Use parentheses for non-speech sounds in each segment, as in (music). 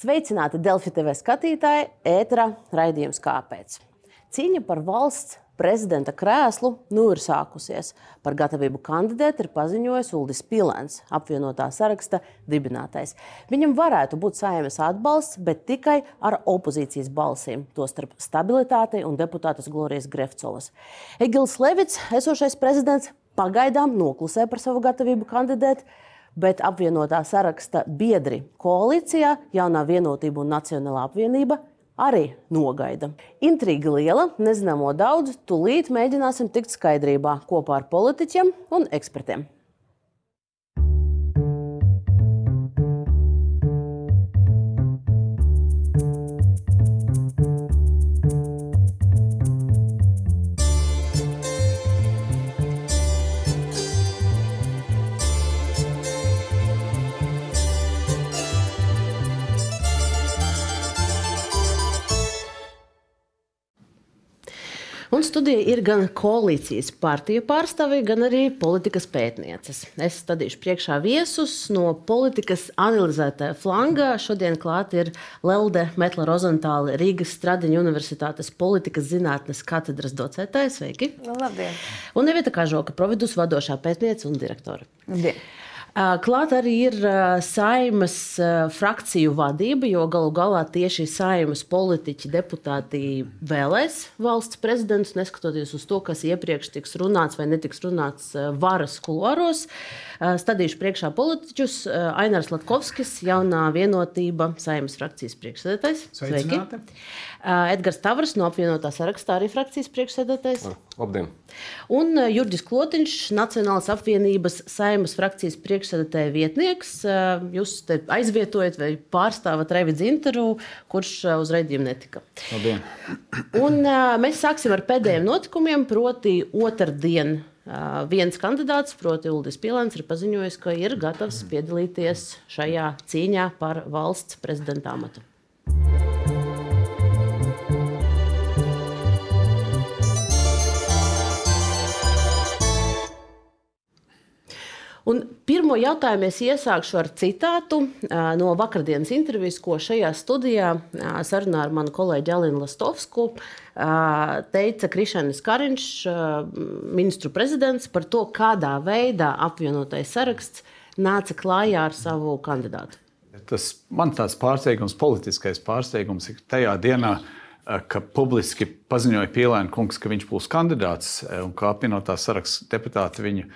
Sveicināti Delfi TV skatītāji, ēterā raidījums Kāpēc? Cīņa par valsts prezidenta krēslu nu ir sākusies. Par gatavību kandidēt ir paziņojis Uldis Pilēns, apvienotā saraksta dibinātais. Viņam varētu būt saimnes atbalsts, bet tikai ar opozīcijas balsīm, tostarp stabilitātei un deputātas Glorijas Grefcovas. Egils Levits, esošais prezidents, pagaidām noklusē par savu gatavību kandidēt bet apvienotā saraksta biedri koalīcijā, jaunā vienotība un nacionālā apvienība arī nogaida. Intriga liela, nezināmo daudz, tūlīt mēģināsim tikt skaidrībā kopā ar politiķiem un ekspertiem. Un studija ir gan koalīcijas partiju pārstāvji, gan arī politikas pētnieces. Es stādīšu priekšā viesus no politikas analizētāja flanga. Šodien klāt ir Lelde Metla Rozentāle, Rīgas Stradiņa Universitātes politikas zinātnes katedras docētāja. Sveiki! Labdien! Un Nevieta Kažoka, providus vadošā pētniece un direktore. Labdien. Klāt arī ir saimas frakciju vadība, jo galu galā tieši saimas politiķi, deputāti vēlēs valsts prezidentus, neskatoties uz to, kas iepriekš tiks runāts vai netiks runāts varas kuluāros. Stādīšu priekšā politiķus Ainārs Latkovskis, jaunā vienotība saimas frakcijas priekšsēdētājs. Sveiki! Edgars Tavrs no apvienotā sarakstā arī frakcijas priekšsēdētājs. Labdien! Un Jurģis Klotiņš, Nacionālās apvienības saimas frakcijas priekšsēdētāja vietnieks. Jūs aizvietojat vai pārstāvat Revi Zinteru, kurš uz raidījumu netika. Labdien! Un mēs sāksim ar pēdējiem notikumiem, proti otrdien. Viens kandidāts, proti, Ulris Pilēns, ir paziņojis, ka ir gatavs piedalīties šajā cīņā par valsts prezidenta amatu. Un pirmo jautājumu es iesākšu ar citātu no vakardienas intervijas, ko šajā studijā sarunā ar manu kolēģi Alinu Lastovsku teica Krišānis Kariņš, ministru prezidents, par to, kādā veidā apvienotais saraksts nāca klājā ar savu kandidātu. Tas man tāds pārsteigums, politiskais pārsteigums ir tajā dienā, ka publiski paziņoja Pielēna kungs, ka viņš būs kandidāts un kā apvienotā saraksta deputāti viņu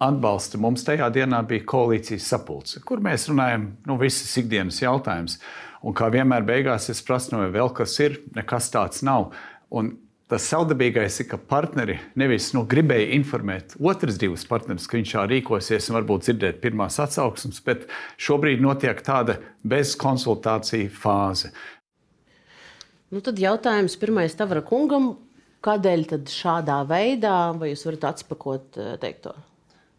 atbalsta mums tajā dienā bija koalīcijas sapulce, kur mēs runājam nu, visas ikdienas jautājumus. Un kā vienmēr beigās es prasu, no vēl kas ir, nekas tāds nav. Un tas savdabīgais ir, ka partneri nevis nu, gribēja informēt otras divas partneris, ka viņš tā rīkosies un varbūt dzirdēt pirmās atsauksmes, bet šobrīd notiek tāda bez konsultāciju fāze. Nu, tad jautājums pirmais Tavara kungam. Kādēļ tad šādā veidā, vai jūs varat atspēkot teikto?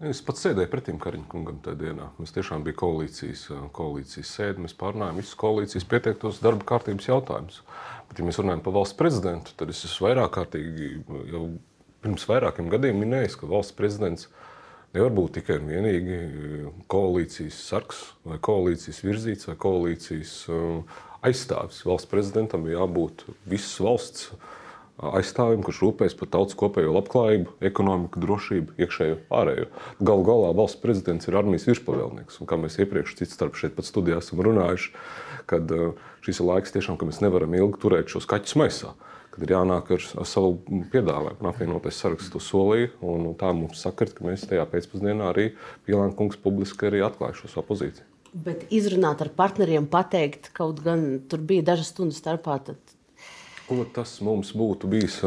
Es pats sēdēju pretim Kariņkungam tajā dienā. Mēs tiešām bijām koalīcijas, koalīcijas sēde. Mēs pārnājām visus koalīcijas pieteiktos darba kārtības jautājumus. Bet, ja mēs runājam par valsts prezidentu, tad es esmu vairāk kārtīgi jau pirms vairākiem gadiem minējis, ka valsts prezidents nevar būt tikai un vienīgi koalīcijas sargs vai koalīcijas virzīts vai koalīcijas aizstāvis. Valsts prezidentam ir jābūt visas valsts aizstāvim, kurš rūpējas par tautas kopējo labklājību, ekonomiku, drošību, iekšējo, ārējo. Galu galā valsts prezidents ir armijas virspavēlnieks. Un, kā mēs iepriekš cits starp šeit pat studijā esam runājuši, kad šis ir laiks tiešām, ka mēs nevaram ilgi turēt šos kaķus maisā. Kad ir jānāk ar, ar savu piedāvājumu, apvienoties sarakstu to un tā mums sakart, ka mēs tajā pēcpusdienā arī Pielāna kungs publiski arī atklāja šo savu pozīciju. Bet izrunāt ar partneriem, pateikt, kaut gan tur bija dažas stundas starpā, tad Ko tas mums būtu bijis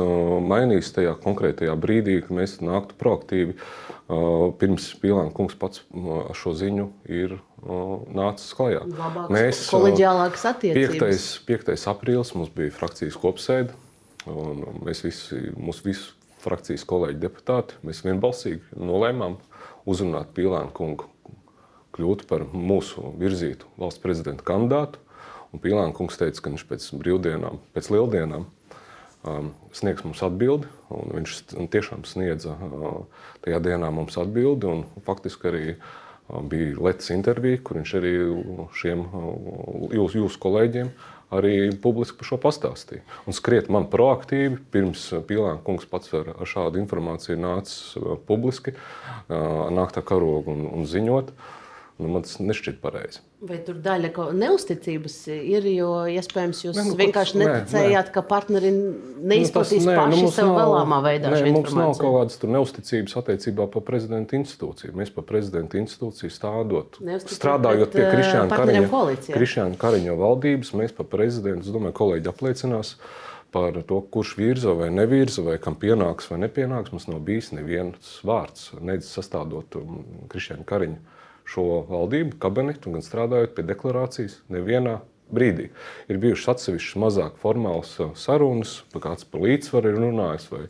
mainījis tajā konkrētajā brīdī, kad mēs nāktu proaktīvi? Pirms Pīlāna kungs pats ar šo ziņu ir nācis klajā. Labāks, mēs kolēģiālākas attiecības. 5. 5. aprīlis mums bija frakcijas kopsēde. Mēs visi, mūsu visu frakcijas kolēģi deputāti, mēs vienbalsīgi nolēmām uzrunāt Pīlāna kungu kļūt par mūsu virzītu valsts prezidenta kandidātu. Un Pīlāna kungs teica, ka viņš pēc brīvdienām, pēc lieldienām um, sniegs mums atbildi. Viņš tiešām sniedza uh, tajā dienā mums atbildi. Faktiski arī bija Latvijas intervija, kur viņš arī šiem jūs, jūsu kolēģiem arī publiski par šo pastāstīja. Un skriet man proaktīvi, pirms Pīlāna kungs pats ar, ar šādu informāciju nācis publiski, nākt ar karogu un, un ziņot. Uh, Nu, man tas nešķiet pareizi. Vai tur daļa neusticības ir? Jo iespējams jūs ne, nu, vienkārši neticējāt, nē. ka partneri neizplatīs nu, tas, paši nu, sev vēlamā veidā. Nē, mums nav kaut kādas neusticības attiecībā par prezidenta institūciju. Mēs par prezidenta institūciju stādot, strādājot pie Krišņāna Kariņa, Krišņāna Kariņa valdības, mēs par prezidentu, es domāju, kolēģi apliecinās par to, kurš virza vai nevirza, vai kam pienāks vai nepienāks. Mums nav bijis neviens vārds, nedz sastādot um, Krišņāna Kariņa šo valdību, kabinetu, gan strādājot pie deklarācijas nevienā brīdī. Ir bijušas atsevišķas mazāk formālas uh, sarunas, kāds par līdzsvaru ir runājis. Vai,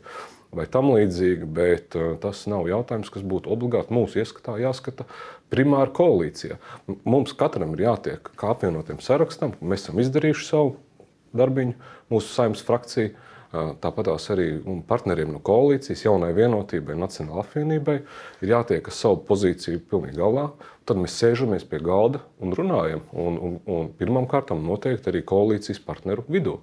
vai tam līdzīgi, bet uh, tas nav jautājums, kas būtu obligāti mūsu ieskatā jāskata primāri koalīcijā. Mums katram ir jātiek kā apvienotiem sarakstam, mēs esam izdarījuši savu darbiņu, mūsu saimnes frakcija. Tāpat arī partneriem no koalīcijas, jaunai vienotībai, Nacionālajai apvienībai ir jātiek ar savu pozīciju pilnīgi galā. Tad mēs sēžamies pie galda un runājam. Un, un, un pirmkārt, noteikti arī koalīcijas partneru vidū.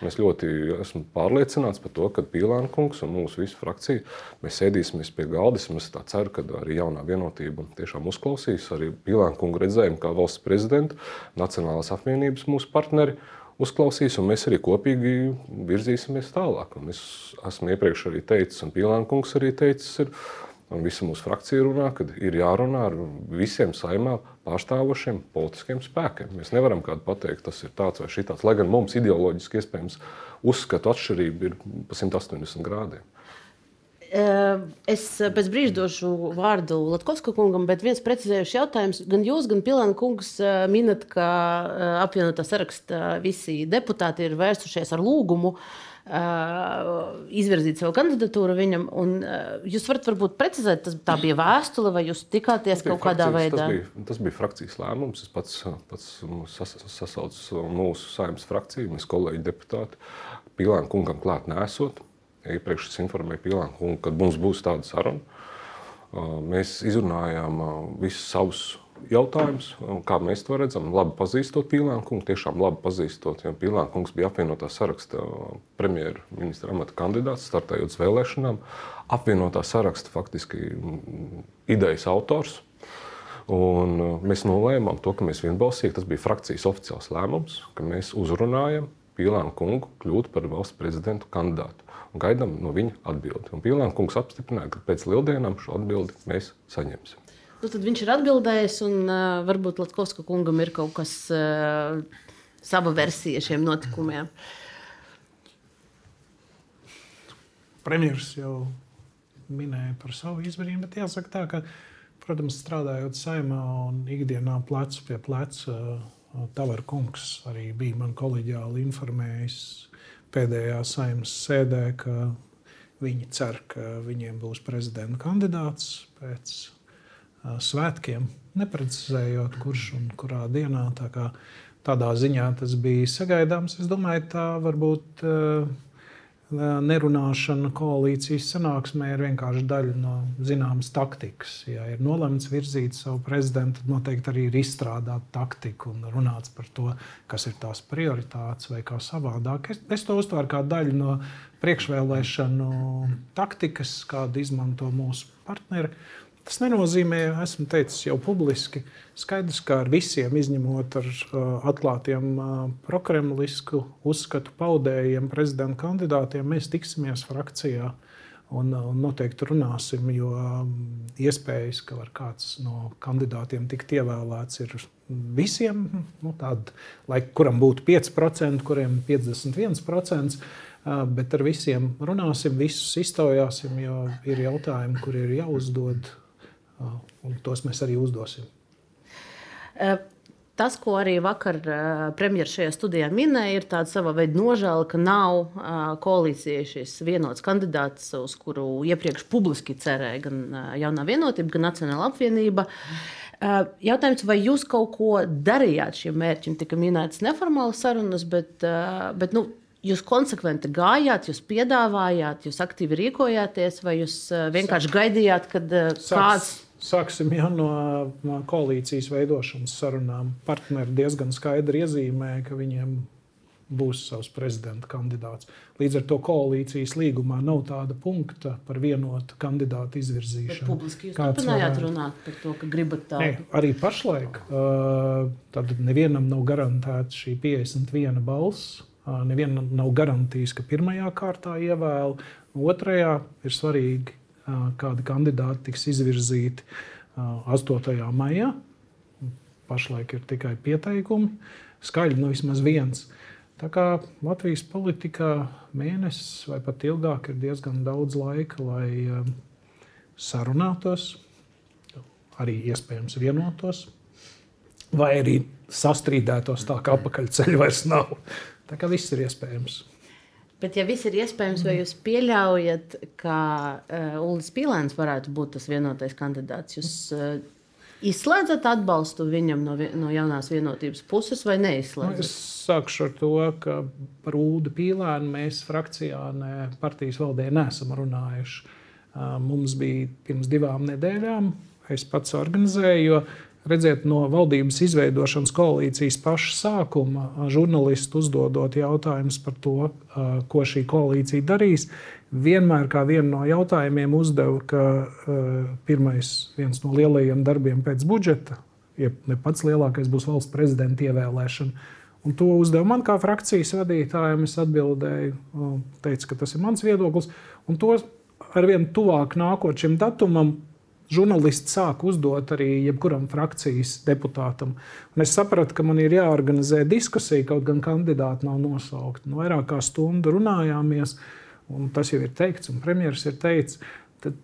Un es ļoti esmu pārliecināts par to, ka Pīlāna kungs un mūsu visu frakciju mēs sēdīsimies pie galda. Es ceru, ka arī jaunā vienotība tiešām uzklausīs arī Pīlāna kungu redzējumu kā valsts prezidentu, Nacionālās apvienības mūsu partneri uzklausīs, un mēs arī kopīgi virzīsimies tālāk. Un es esmu iepriekš arī teicis, un Pīlāna kungs arī teicis, ir, un visa mūsu frakcija runā, ka ir jārunā ar visiem saimā pārstāvošiem politiskiem spēkiem. Mēs nevaram kādu pateikt, tas ir tāds vai šitāds, lai gan mums ideoloģiski iespējams uzskatu atšķirība ir pa 180 grādiem. Es pēc brīža došu vārdu Latvijas kungam, bet viens precizējušs jautājums. Gan jūs, gan Pilēna kungs minat, ka apvienotā saraksta visi deputāti ir vērsušies ar lūgumu izvirzīt savu kandidatūru viņam. Un, jūs varat varbūt precizēt, tas tā bija vēstule, vai jūs tikāties kaut kādā veidā? Tas bija, tas bija frakcijas lēmums. Es pats, pats sas, sasaucu mūsu saimnes frakciju, mēs kolēģi deputāti Pilēna kungam klāt nesot. Iepriekš es informēju Pilānu, ka mums būs tāda saruna. Mēs izrunājām visus savus jautājumus, kā mēs to redzam. Labi pazīstot Pilānu kungu, tiešām labi pazīstot. Jo Pilāna kungs bija apvienotā saraksta premjerministra amata kandidāts, startējot vēlēšanām. Apvienotā saraksta faktiski idejas autors. Un mēs nolēmām to, ka mēs vienbalsīgi, tas bija frakcijas oficiāls lēmums, ka mēs uzrunājam Pilānu kungu kļūt par valsts prezidentu kandidātu gaidām no viņa atbildi. Un Pīlāna kungs apstiprināja, ka pēc lieldienām šo atbildi mēs saņemsim. Nu, tad viņš ir atbildējis, un uh, varbūt Latvijas kungam ir kaut kas uh, sava versija šiem notikumiem. Premjerministrs jau minēja par savu izdarījumu, bet jāsaka tā, ka, protams, strādājot saimā un ikdienā plecu pie pleca, Tavara kungs arī bija man kolēģiāli informējis pēdējā saimnes sēdē, ka viņi cer, ka viņiem būs prezidenta kandidāts pēc svētkiem, neprecizējot, kurš un kurā dienā. Tā kā, tādā ziņā tas bija sagaidāms. Es domāju, tā varbūt. Uh, nerunāšana koalīcijas sanāksmē ir vienkārši daļa no zināmas taktikas. Ja ir nolemts virzīt savu prezidentu, tad noteikti arī ir izstrādāta taktika un runāts par to, kas ir tās prioritātes vai kā savādāk. Es, es to uztveru kā daļu no priekšvēlēšanu taktikas, kādu izmanto mūsu partneri. Tas nenozīmē, esmu teicis jau publiski, skaidrs, ka ar visiem, izņemot ar uh, atklātiem uh, prokremlisku uzskatu paudējiem prezidenta kandidātiem, mēs tiksimies frakcijā un, uh, un noteikti runāsim, jo um, iespējas, ka kāds no kandidātiem tikt ievēlēts, ir visiem, nu, tād, lai kuram būtu 5%, kuriem 51%. Bet ar visiem runāsim, visus iztaujāsim, jo ir jautājumi, kur ir jāuzdod un tos mēs arī uzdosim. Tas, ko arī vakar premjerministrs šajā studijā minēja, ir tāda sava veida nožēla, ka nav koalīcijai šis vienots kandidāts, uz kuru iepriekš publiski cerēja gan jaunā vienotība, gan Nacionāla apvienība. Jautājums, vai jūs kaut ko darījāt šiem mērķiem? Tika minētas neformālas sarunas, bet, bet nu, Jūs konsekventi gājāt, jūs piedāvājāt, jūs aktīvi rīkojāties, vai jūs vienkārši gaidījāt, kad kāds Sāksim jau no, koalīcijas veidošanas sarunām. Partneri diezgan skaidri iezīmē, ka viņiem būs savs prezidenta kandidāts. Līdz ar to koalīcijas līgumā nav tāda punkta par vienotu kandidātu izvirzīšanu. Publiski jūs turpinājāt runāt par to, ka gribat tādu. Ne, arī pašlaik uh, nevienam nav garantēta šī 51 balss. Nevienam nav garantijas, ka pirmajā kārtā ievēl, otrajā ir svarīgi, kādi kandidāti tiks izvirzīti 8. maijā. Pašlaik ir tikai pieteikumi. Skaļi nu vismaz viens. Tā kā Latvijas politikā mēnesis vai pat ilgāk ir diezgan daudz laika, lai sarunātos, arī iespējams vienotos, vai arī sastrīdētos tā, ka apakaļceļa vairs nav. Tā kā viss ir iespējams. Bet, ja viss ir iespējams, vai jūs pieļaujat, ka uh, Ulas Pīlēns varētu būt tas vienotais kandidāts? Jūs uh, Izslēdzat atbalstu viņam no, no jaunās vienotības puses vai neizslēdzat? Nu, es sākšu ar to, ka par Ulu Pīlēnu mēs frakcijā, ne partijas valdē neesam runājuši. Mums bija pirms divām nedēļām, es pats organizēju, jo redziet, no valdības izveidošanas koalīcijas paša sākuma žurnālisti uzdodot jautājumus par to, ko šī koalīcija darīs vienmēr kā vienu no jautājumiem uzdeva, ka pirmais viens no lielajiem darbiem pēc budžeta, ja ne pats lielākais, būs valsts prezidenta ievēlēšana. Un to uzdeva man kā frakcijas vadītājam. Es atbildēju, teicu, ka tas ir mans viedoklis. Un to ar vien tuvāk nākot šim datumam, žurnālisti sāk uzdot arī jebkuram frakcijas deputātam. Un es sapratu, ka man ir jāorganizē diskusija, kaut gan kandidāti nav nosaukti. Nu, vairāk kā stundu runājāmies. Un tas jau ir teikts, un premjerministrs ir teicis, tad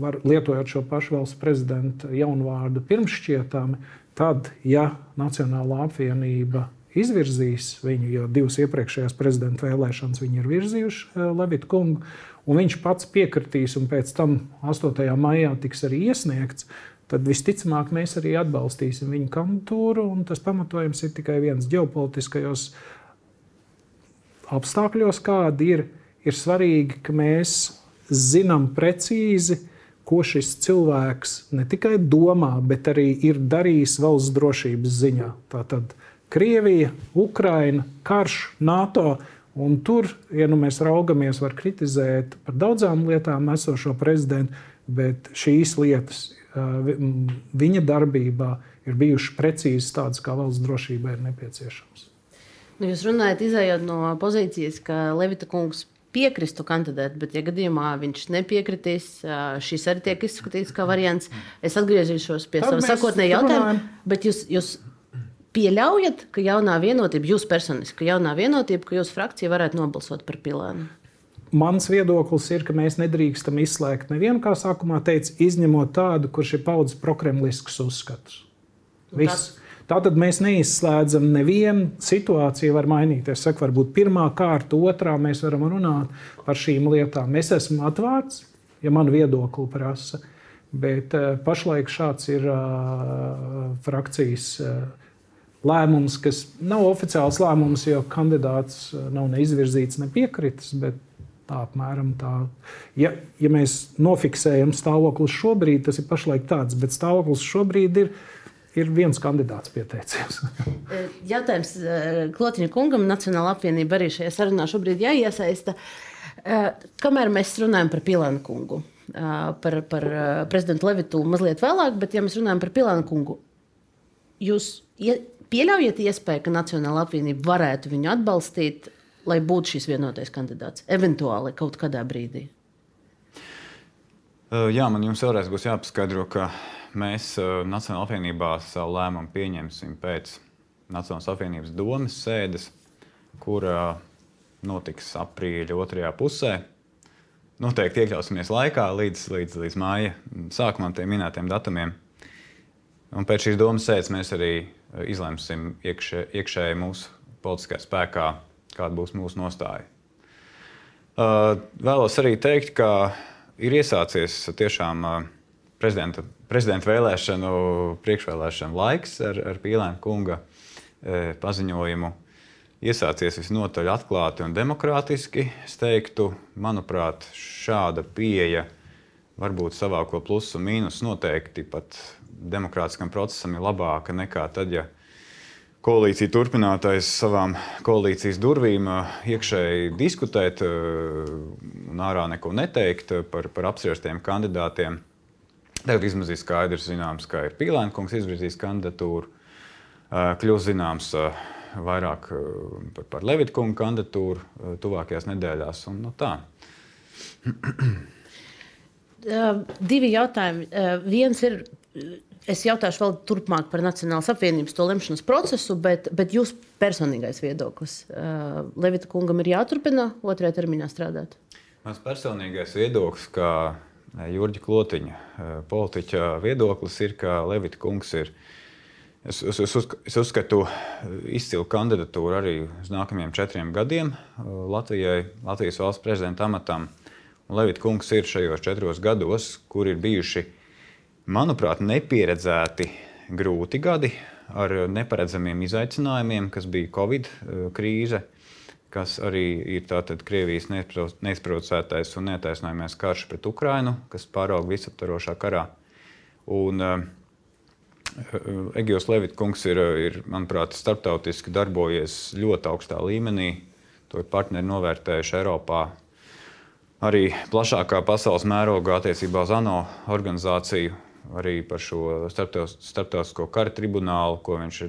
var, lietojot šo pašu valsts prezidenta jaunvārdu pirmšķietami, tad, ja Nacionālā apvienība izvirzīs viņu, jo divas iepriekšējās prezidenta vēlēšanas viņi ir virzījuši eh, Levitu kungu, un viņš pats piekritīs, un pēc tam 8. maijā tiks arī iesniegts, tad visticamāk mēs arī atbalstīsim viņa kandidatūru. Tas pamatojums ir tikai viens ģeopolitiskajos apstākļos, kādi ir ir svarīgi, ka mēs zinām precīzi, ko šis cilvēks ne tikai domā, bet arī ir darījis valsts drošības ziņā. Tātad Krievija, Ukraina, karš, NATO. Un tur, ja nu mēs raugamies, var kritizēt par daudzām lietām esošo prezidentu, bet šīs lietas viņa darbībā ir bijušas precīzi tādas, kā valsts drošībai ir nepieciešams. Nu, jūs runājat, izējot no pozīcijas, ka Levita kungs piekristu kandidēt, bet, ja gadījumā viņš nepiekritīs, šis arī tiek izskatīts kā variants. Es atgriezīšos pie sava sakotnējā jautājuma. Bet jūs, jūs pieļaujat, ka jaunā vienotība, jūs personiski, ka jaunā vienotība, ka jūsu frakcija varētu nobalsot par pilēnu? Mans viedoklis ir, ka mēs nedrīkstam izslēgt nevienu, kā sākumā teica, izņemot tādu, kurš ir paudzis prokremliskus uzskatus. Viss. Tas Tātad mēs neizslēdzam nevienu situāciju, var mainīties. Saku, varbūt pirmā kārta, otrā mēs varam runāt par šīm lietām. Es esmu atvērts, ja man viedokli prasa. Bet uh, pašlaik šāds ir uh, frakcijas uh, lēmums, kas nav oficiāls lēmums, jo kandidāts nav neizvirzīts, ne piekritis. Tā apmēram tā. Ja, ja mēs nofiksējam stāvokli šobrīd, tas ir pašlaik tāds, bet stāvoklis šobrīd ir ir viens kandidāts pieteicies. (laughs) E, jautājums e, Klotiņa kungam, Nacionāla apvienība arī šajā sarunā šobrīd jāiesaista. Kamēr mēs runājam par Pilānu kungu, par, par prezidentu Levitu mazliet vēlāk, bet ja mēs runājam par Pilānu kungu, jūs pieļaujat iespēju, ka Nacionāla apvienība varētu viņu atbalstīt, lai būtu šis vienotais kandidāts, eventuāli kaut kādā brīdī? Jā, man jums vēlreiz būs jāpaskaidro, ka mēs Nacionālajā apvienībā savu lēmumu pieņemsim pēc Nacionālās apvienības domas sēdes, kur notiks aprīļa otrajā pusē. Noteikti iekļausimies laikā līdz, līdz, līdz māja sākumam, tiem minētiem datumiem. Un pēc šīs domas sēdes mēs arī izlemsim iekšē, iekšēji mūsu politiskajā spēkā, kāda būs mūsu nostāja. Uh, vēlos arī teikt, ka ir iesācies tiešām uh, prezidenta prezidenta vēlēšanu, priekšvēlēšanu laiks ar, ar Pīlēna kunga paziņojumu iesācies visnotaļ atklāti un demokrātiski. Es teiktu, manuprāt, šāda pieeja varbūt savāko plusu un mīnusu noteikti pat demokrātiskam procesam ir labāka nekā tad, ja koalīcija turpinātais savām koalīcijas durvīm iekšēji diskutēt un ārā neko neteikt par, par apspriestiem kandidātiem. Tagad vismaz ir skaidrs, zināms, ka ir Pīlēnkungs izvirzījis kandidatūru. Kļūst zināms vairāk par, par Levita kunga kandidatūru tuvākajās nedēļās. Un, nu, tā. Divi jautājumi. Viens ir, es jautāšu vēl turpmāk par Nacionālās apvienības to lemšanas procesu, bet, bet jūs personīgais viedoklis. Levita kungam ir jāturpina otrajā termiņā strādāt? Mans personīgais viedoklis, kā Jurģa Klotiņa politiķa viedoklis, ir, ka Levita kungs ir. Es, es, es, es uzskatu izcilu kandidatūru arī uz nākamajiem četriem gadiem Latvijai, Latvijas valsts prezidenta amatam. Uh, Levita kungs ir šajos četros gados, kur ir bijuši, manuprāt, nepieredzēti grūti gadi ar neparedzamiem izaicinājumiem, kas bija Covid eh, krīze, kas arī ir tātad Krievijas neizprovocētais un netaisnojamais karš pret Ukrainu, kas pārauga visaptvarošā karā. Un, uh, Egejs Levits ir, ir, manuprāt, starptautiski darbojies ļoti augstā līmenī. To ir partneri novērtējuši Eiropā, arī plašākā pasaules mērogā attiecībā uz ANO organizāciju, arī par šo starptautisko kara tribunālu, ko viņš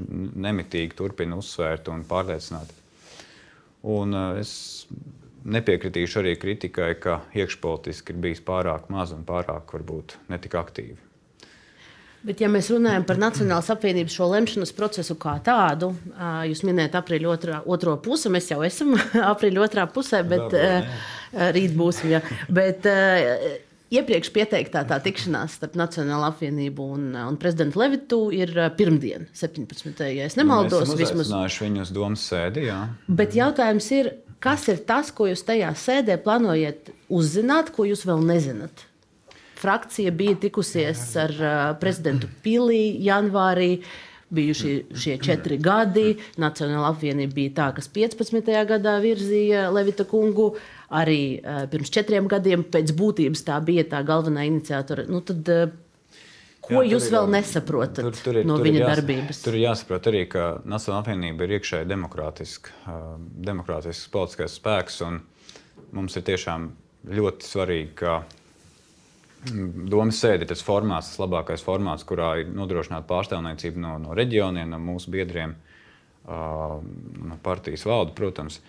nemitīgi turpina uzsvērt un pārliecināt. Un uh, es nepiekritīšu arī kritikai, ka iekšpolitiski ir bijis pārāk maz un pārāk varbūt netik aktīvi. Bet, ja mēs runājam par Nacionālās apvienības šo lemšanas procesu kā tādu, jūs minējat aprīļa otro, otro pusi, mēs jau esam (laughs) aprīļa otrā pusē, bet Dabā, rīt būsim. Ja. Bet, Iepriekš pieteiktā tā tikšanās starp Nacionālo apvienību un, un prezidentu Levitu ir pirmdiena, 17. Ja es nemaldos, nu, vismaz viņu uz domas sēdi. Jā. Bet jautājums ir, kas ir tas, ko jūs tajā sēdē plānojat uzzināt, ko jūs vēl nezināt? frakcija bija tikusies ar uh, prezidentu Pilī janvārī. Bijuši šie četri gadi. Nacionāla apvienība bija tā, kas 15. gadā virzīja Levita kungu. Arī uh, pirms četriem gadiem pēc būtības tā bija tā galvenā iniciatora. Nu, tad, uh, Ko Jā, jūs vēl nesaprotat tur, tur ir, no tur viņa jāsaprot, darbības? Tur ir jāsaprot arī, ka Nacionāla apvienība ir iekšēji demokrātiska, uh, demokrātisks politiskais spēks. Mums ir tiešām ļoti svarīgi, ka Domas sēde ir tas formāts, tas labākais formāts, kurā ir nodrošināta pārstāvniecība no, no reģioniem, no mūsu biedriem, no partijas valde, protams.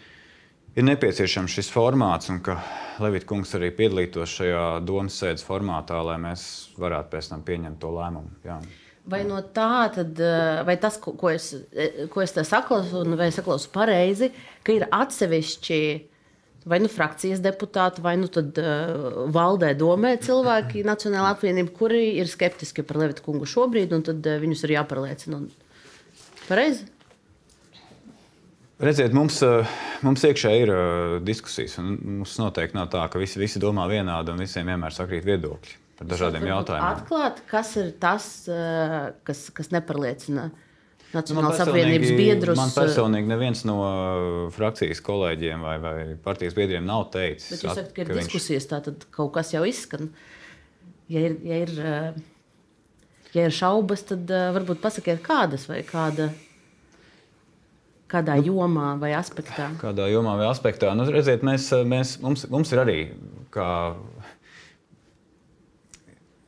Ir nepieciešams šis formāts, un ka Levita kungs arī piedalītos šajā domas sēdes formātā, lai mēs varētu pēc tam pieņemt to lēmumu. Jā. Vai no tā, tad, vai tas, ko, es, ko es saklausu, vai es saklausu pareizi, ka ir atsevišķi vai nu frakcijas deputāti, vai nu tad, uh, valdē domē cilvēki (clears throat) Nacionālā apvienība, kuri ir skeptiski par Levita kungu šobrīd, un tad uh, viņus ir jāpārliecina. Pareizi? Redziet, mums, uh, mums iekšā ir uh, diskusijas. Mums noteikti nav tā, ka visi, visi domā vienādi un visiem vienmēr sakrīt viedokļi par dažādiem jautājumiem. Atklāt, kas ir tas, uh, kas, kas nepārliecina Nacionālās apvienības biedrus. Man personīgi neviens no uh, frakcijas kolēģiem vai, vai partijas biedriem nav teicis. Bet jūs sakat, ka ir ka diskusijas, viņš... tā tad kaut kas jau izskan. Ja ir, ja ir, uh, ja ir šaubas, tad varbūt pasakiet, kādas vai kāda. Kādā nu, jomā vai aspektā? Kādā jomā vai aspektā? Nu, redziet, mēs, mēs, mums, mums ir arī, kā,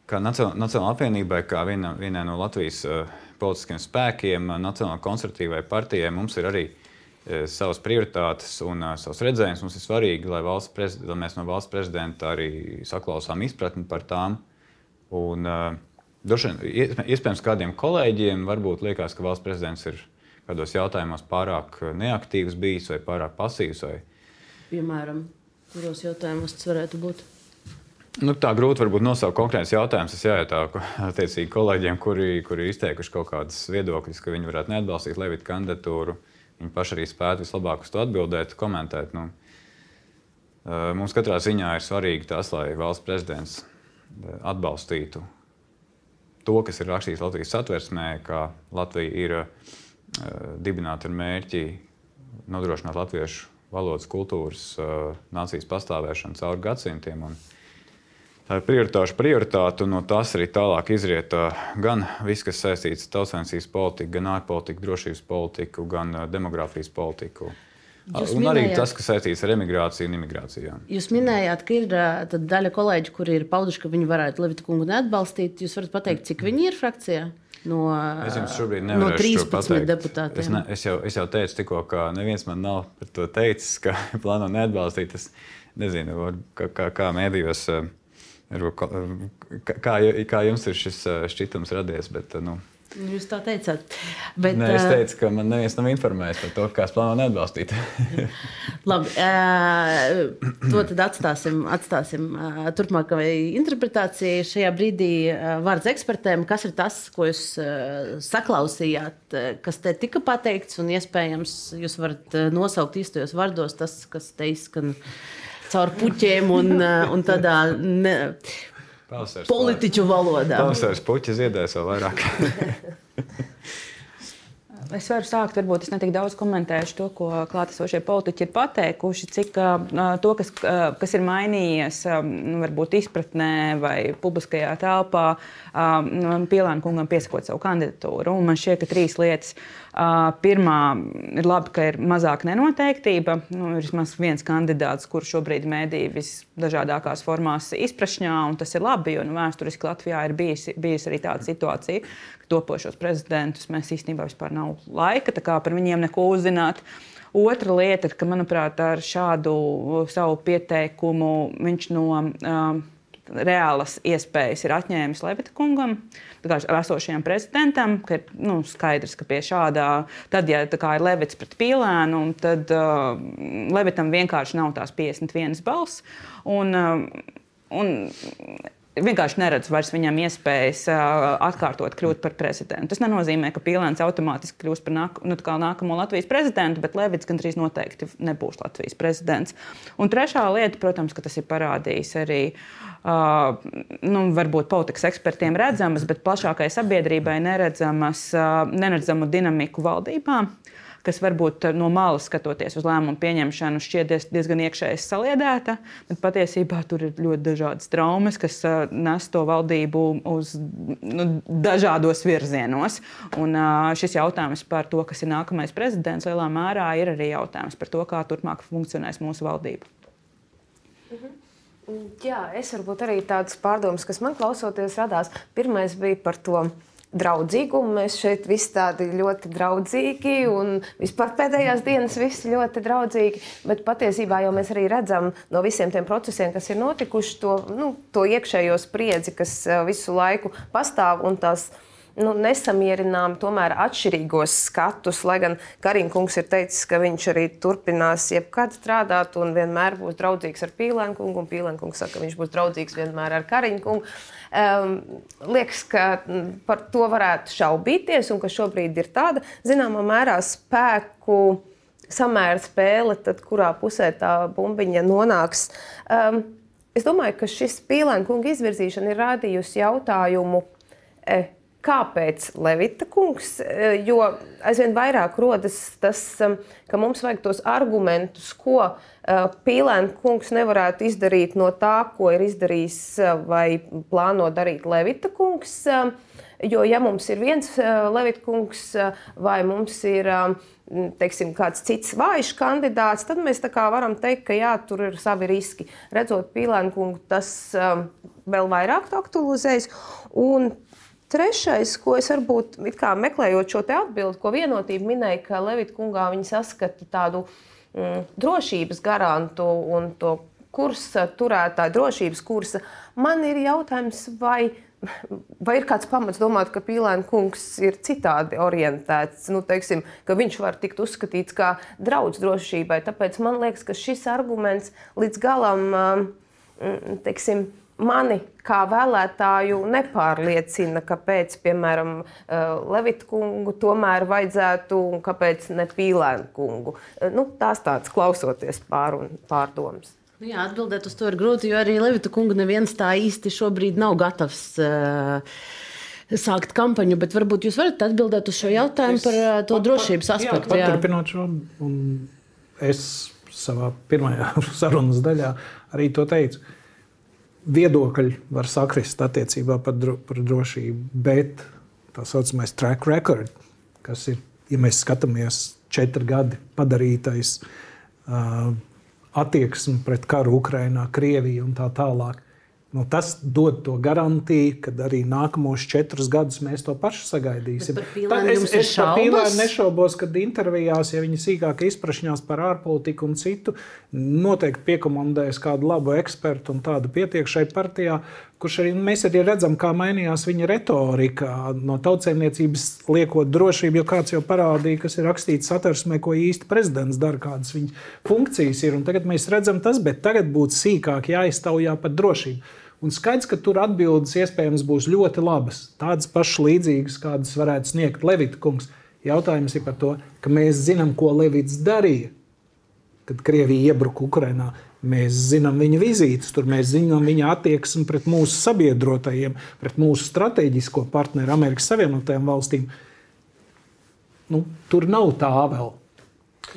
kā Nacionālajai apvienībai, kā viena, vienai no Latvijas uh, politiskiem spēkiem, Nacionālajai konservatīvai partijai mums ir arī e, savas prioritātes un uh, savs redzējums. Mums ir svarīgi, lai, lai mēs no valsts prezidenta arī saklausām izpratni par tām. Un, uh, Došan, iespējams, kādiem kolēģiem varbūt liekas, ka valsts prezidents ir kādos jautājumos pārāk neaktīvs bijis vai pārāk pasīvs. Vai... Piemēram, kuros jautājumos tas varētu būt? Nu, tā grūti varbūt nosaukt konkrēts jautājums. Es jājautā attiecīgi kolēģiem, kuri, kuri izteikuši kaut kādas viedokļus, ka viņi varētu neatbalstīt Levita kandidatūru. Viņi paši arī spētu vislabāk uz to atbildēt, komentēt. Nu, mums katrā ziņā ir svarīgi tas, lai valsts prezidents atbalstītu to, kas ir rakstīts Latvijas satversmē, ka Latvija ir dibināta ar mērķi nodrošināt latviešu valodas, kultūras, nācijas pastāvēšanu cauri gadsimtiem. Un, Tā ir prioritāšu prioritāte, un no tās arī tālāk izriet gan viss, kas saistīts ar tautsēmniecības politiku, gan ārpolitiku, drošības politiku, gan demogrāfijas politiku. Jūs un minējāt, arī tas, kas saistīts ar emigrāciju un imigrācijām. Jūs minējāt, ka ir daļa kolēģi, kuri ir pauduši, ka viņi varētu Levita kungu neatbalstīt. Jūs varat pateikt, cik viņi ir frakcijā? No, es jums šobrīd nevaru no 13 deputātiem. Es, ne, es, jau, es jau teicu, tikko, ka neviens man nav par to teicis, ka (laughs) plāno neatbalstīt. Es nezinu, kā, kā, kā mēdījos. Uh, Kā, kā jums ir šis šķitums radies? Bet, nu, Jūs tā teicāt. Bet, Nē, es teicu, ka man neviens nav informējis par to, kāds plāno neatbalstīt. (laughs) Labi, to tad atstāsim, atstāsim turpmākajai interpretācijai. Šajā brīdī vārds ekspertiem, kas ir tas, ko jūs saklausījāt, kas te tika pateikts, un iespējams jūs varat nosaukt īstajos vārdos tas, kas te izskan. Ka caur puķiem un, eh, un tādā ne, Pavasars, politiķu valodā. Pavasaris puķis ziedēs vēl vairāk. (laughs) Es varu sākt, varbūt es netik daudz komentēšu to, ko klātesošie politiķi ir pateikuši, cik uh, to, kas, uh, kas ir mainījies, um, varbūt izpratnē vai publiskajā telpā, um, Pielāna kungam piesakot savu kandidatūru. Un man šķiet, ka trīs lietas. Pirmā ir labi, ka ir mazāka nenoteiktība. Nu, ir vismaz viens kandidāts, kurš šobrīd mēdī visdažādākās formās izprašņā, un tas ir labi, jo nu, vēsturiski Latvijā ir bijusi, bijusi arī tāda situācija, topošos prezidentus mēs īstenībā vispār nav laika par viņiem neko uzzināt. Otra lieta ka, manuprāt, ar šādu savu pieteikumu viņš no uh, reālas iespējas ir atņēmis Levita kungam, esošajam prezidentam, ka ir nu, skaidrs, ka pie šādā, tad, ja ir Levits pret pīlēnu, tad uh, Levitam vienkārši nav tās 51 balss. Un, uh, un vienkārši neredzu vairs viņam iespējas atkārtot kļūt par prezidentu. Tas nenozīmē, ka Pīlēns automātiski kļūs par nāk, nu, nākamo Latvijas prezidentu, bet Levits gandrīz noteikti nebūs Latvijas prezidents. Un trešā lieta, protams, ka tas ir parādījis arī. Uh, nu, varbūt politikas ekspertiem redzamas, bet plašākai sabiedrībai neredzamas, uh, neredzamu dinamiku valdībā. Uh, kas varbūt no malas skatoties uz lēmumu pieņemšanu, šķiet diezgan iekšēji saliedēta, bet patiesībā tur ir ļoti dažādas traumas, kas nes to valdību uz nu, dažādos virzienos. Un šis jautājums par to, kas ir nākamais prezidents, lielā mērā ir arī jautājums par to, kā turpmāk funkcionēs mūsu valdība. Mhm. Jā, es varbūt arī tādas pārdomas, kas man klausoties radās. Pirmais bija par to draudzīgumu. Mēs šeit visi tādi ļoti draudzīgi un vispār pēdējās dienas visi ļoti draudzīgi. Bet patiesībā jau mēs arī redzam no visiem tiem procesiem, kas ir notikuši, to, nu, to iekšējo spriedzi, kas eh, visu laiku pastāv un tās nu, nesamierinām tomēr atšķirīgos skatus. Lai gan Kariņkungs ir teicis, ka viņš arī turpinās jebkad strādāt un vienmēr būs draudzīgs ar Pīlēnkungu, un Pīlēnkungs saka, ka viņš būs draudzīgs vienmēr ar Kariņkungu. Um, liekas, ka par to varētu šaubīties, un ka šobrīd ir tāda zināmā mērā spēku samēra spēle, tad kurā pusē tā bumbiņa nonāks. Um, es domāju, ka šis pīlēna kunga izvirzīšana ir rādījusi jautājumu, eh, Kāpēc Levita kungs? Eh, jo aizvien vairāk rodas tas, um, ka mums vajag tos argumentus, ko eh, Pīlēna kungs nevarētu izdarīt no tā, ko ir izdarījis eh, vai plāno darīt Levita kungs. Jo, ja mums ir viens Levita kungs vai mums ir teiksim, kāds cits vājš kandidāts, tad mēs varam teikt, ka jā, tur ir savi riski. Redzot Pīlēna kungu, tas vēl vairāk aktualizējas. Un Trešais, ko es varbūt meklējot šo atbildi, ko vienotība minēja, ka Levita kungā viņi saskata tādu mm, drošības garantu un to kursa turētāju, drošības kursa. Man ir jautājums, vai, vai ir kāds pamats domāt, ka Pīlēna kungs ir citādi orientēts, nu, teiksim, ka viņš var tikt uzskatīts kā draudz drošībai. Tāpēc man liekas, ka šis arguments līdz galam, mm, teiksim, mani kā vēlētāju nepārliecina, kāpēc, piemēram, eh, Levita kungu tomēr vajadzētu un kāpēc ne Pīlēnu kungu. Eh, nu, tās tādas klausoties pār un pārdomas. Nu jā, atbildēt uz to ir grūti, jo arī Levita kungu neviens tā īsti šobrīd nav gatavs. Uh, Sākt kampaņu, bet varbūt jūs varat atbildēt uz šo jautājumu es, par uh, to drošības aspektu. Jā, turpinot šo, es savā pirmajā (laughs) sarunas daļā arī to teicu. Uh, viedokļi var sakrist attiecībā par, dro, par drošību, bet tā saucamais track record, kas ir, ja mēs skatāmies četri gadi padarītais, uh, attieksme pret karu Ukrajinā, Krieviju un tā tālāk. Nu, tas dod to garantiju, ka arī nākamos četrus gadus mēs to pašu sagaidīsim. Tā, es es par Pīlēnu nešaubos, ka intervijās, ja viņi sīkāk izprašņās par ārpolitiku un citu, noteikti piekomandēs kādu labu ekspertu un tādu pietiek šai partijā, kurš arī mēs arī redzam, kā mainījās viņa retorika no tautsēmniecības liekot drošību, jo kāds jau parādīja, kas ir rakstīts satversmē, ko īsti prezidents dara, kādas viņa funkcijas ir. Un tagad mēs redzam tas, bet tagad būtu sīkāk jāiztaujā par drošību. Un skaidrs, ka tur atbildes iespējams būs ļoti labas, tādas pašas līdzīgas, kādas varētu sniegt Levita kungs. Jautājums ir par to, ka mēs zinām, ko Levits darīja, kad Krievija iebruka Ukrajinā. Mēs zinām viņa vizītes, tur mēs zinām viņa attieksmi pret mūsu sabiedrotajiem, pret mūsu strateģisko partneru, Amerikas Savienotajām valstīm. Nu, tur nav tā vēl.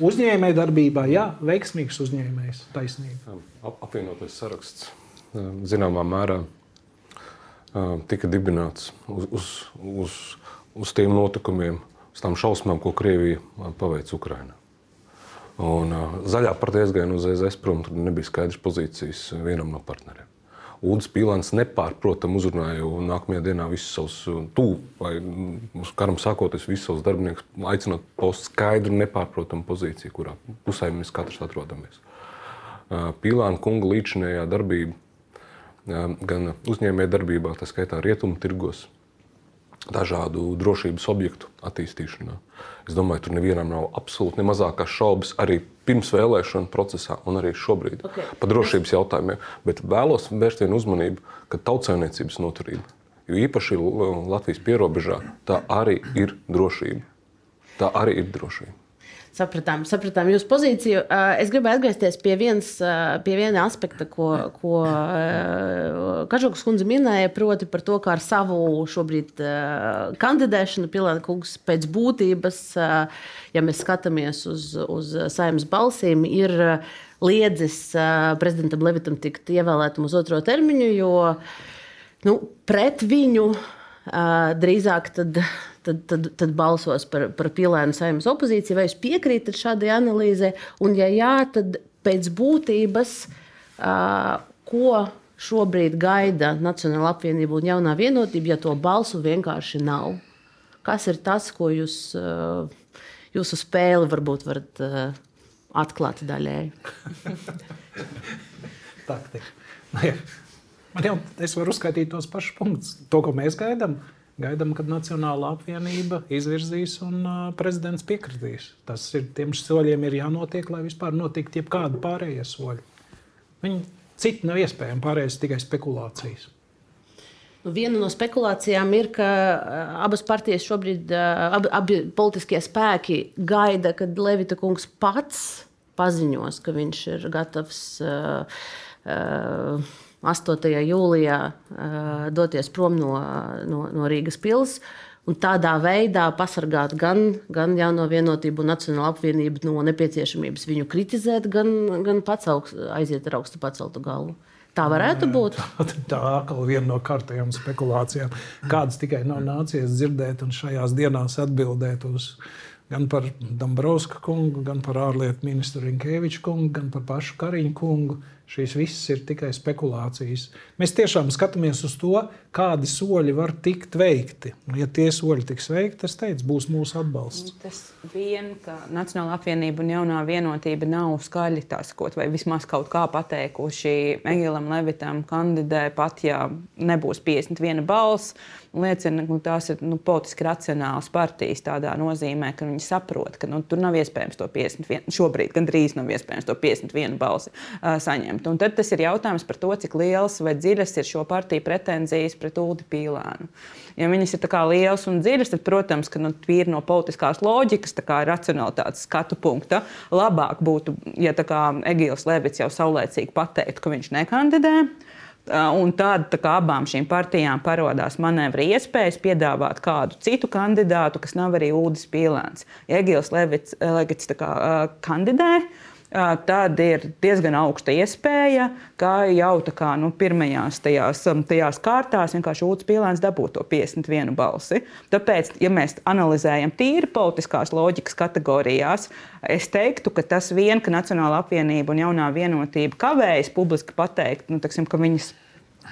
Uzņēmējdarbībā, jā, veiksmīgs uzņēmējs, taisnība. Apvienotais saraksts zināmā mērā tika dibināts uz, uz, uz, uz tiem notikumiem, uz tām šausmām, ko Krievija paveica Ukrajinā. Un, zaļā partija aizgāja uz EZS prom, tur nebija skaidrs pozīcijas vienam no partneriem. Udis Pīlāns nepārprotami uzrunāja, nākamajā dienā visus savus tuvu, vai uz karam sākoties, visus savus darbiniekus aicinot paust skaidru, nepārprotamu pozīciju, kurā pusē mēs katrs atrodamies. Pīlāna kunga līdzinējā darbība gan uzņēmējdarbībā, tā skaitā rietumu tirgos, dažādu drošības objektu attīstīšanā. Es domāju, tur nevienam nav absolūti ne mazākās šaubas arī pirms vēlēšanu procesā un arī šobrīd okay. par drošības jautājumiem. Bet vēlos vērst vienu uzmanību, ka tautsēmniecības noturība, jo īpaši Latvijas pierobežā, tā arī ir drošība. Tā arī ir drošība. Sapratām, sapratām jūsu pozīciju. Es gribēju atgriezties pie, viens, pie viena aspekta, ko, ko Kažokas kundze minēja, proti par to, kā ar savu šobrīd kandidēšanu Pilēna kungs pēc būtības, ja mēs skatāmies uz, uz saimnes balsīm, ir liedzis prezidentam Levitam tikt ievēlētam uz otro termiņu, jo nu, pret viņu drīzāk tad tad, tad, tad balsos par, par pilēnu saimnes opozīciju. Vai jūs piekrītat šādai analīzē? Un, ja jā, tad pēc būtības, ko šobrīd gaida Nacionāla apvienība un jaunā vienotība, ja to balsu vienkārši nav? Kas ir tas, ko jūs, jūsu spēli varbūt varat atklāt daļēji? (laughs) Taktika. Man jau es varu uzskaitīt tos pašus punktus, to, ko mēs gaidām. Uh, Gaidām, kad Nacionāla apvienība izvirzīs un uh, prezidents piekritīs. Tas ir tiem soļiem, ir jānotiek, lai vispār notiktu jebkādi pārējie soļi. Viņi citi nav iespējami, pārējais tikai spekulācijas. Nu, viena no spekulācijām ir, ka abas partijas šobrīd, abi, abi politiskie spēki gaida, kad Levita kungs pats paziņos, ka viņš ir gatavs. Uh, uh, 8. jūlijā uh, doties prom no, no, no Rīgas pilsētas. Un tādā veidā pasargāt gan, gan jauno vienotību un nacionālo apvienību no nepieciešamības viņu kritizēt, gan, gan pats augst, aiziet ar augstu paceltu galvu. Tā varētu būt. (laughs) Tā, atkal viena no kārtējām spekulācijām, kādas tikai nav nācies dzirdēt un šajās dienās atbildēt uz gan par Dombrovska kungu, gan par ārlietu ministru Rinkēviču kungu, gan par pašu Kariņu kungu. Šīs visas ir tikai spekulācijas. Mēs tiešām skatāmies uz to, kādi soļi var tikt veikti. Ja tie soļi tiks veikti, tas teicu, būs mūsu atbalsts. Tas vien, ka Nacionāla apvienība un jaunā vienotība nav skaļi sakot, vai vismaz kaut kā pateikuši Egilam Levitam kandidē, pat ja nebūs 51 balss liecina, ka tās ir nu, politiski racionālas partijas tādā nozīmē, ka viņi saprot, ka nu, tur nav iespējams to 51, šobrīd gandrīz nav iespējams to 51 balsi uh, saņemt. Un tad tas ir jautājums par to, cik liels vai dziļas ir šo partiju pretenzijas pret Ulu Pīlānu. Ja viņas ir lielas un dziļas, tad, protams, ka nu, no politiskās loģikas, kā racionalitātes skatu punkta, labāk būtu, ja Egīls Levits jau saulēcīgi pateiktu, ka viņš nekandidē. Un tad kā, abām šīm partijām parādās manevra iespējas piedāvāt kādu citu kandidātu, kas nav arī Udis Pīlēns. Ja Egils Levits, Levits kā, kandidē, tad ir diezgan augsta iespēja, ka jau kā, nu, pirmajās tajās, tajās kārtās vienkārši Ūdens Pīlēns dabūtu to 51 balsi. Tāpēc, ja mēs analizējam tīri politiskās loģikas kategorijās, es teiktu, ka tas vien, ka Nacionāla apvienība un jaunā vienotība kavējas publiski pateikt, nu, teksim, ka viņas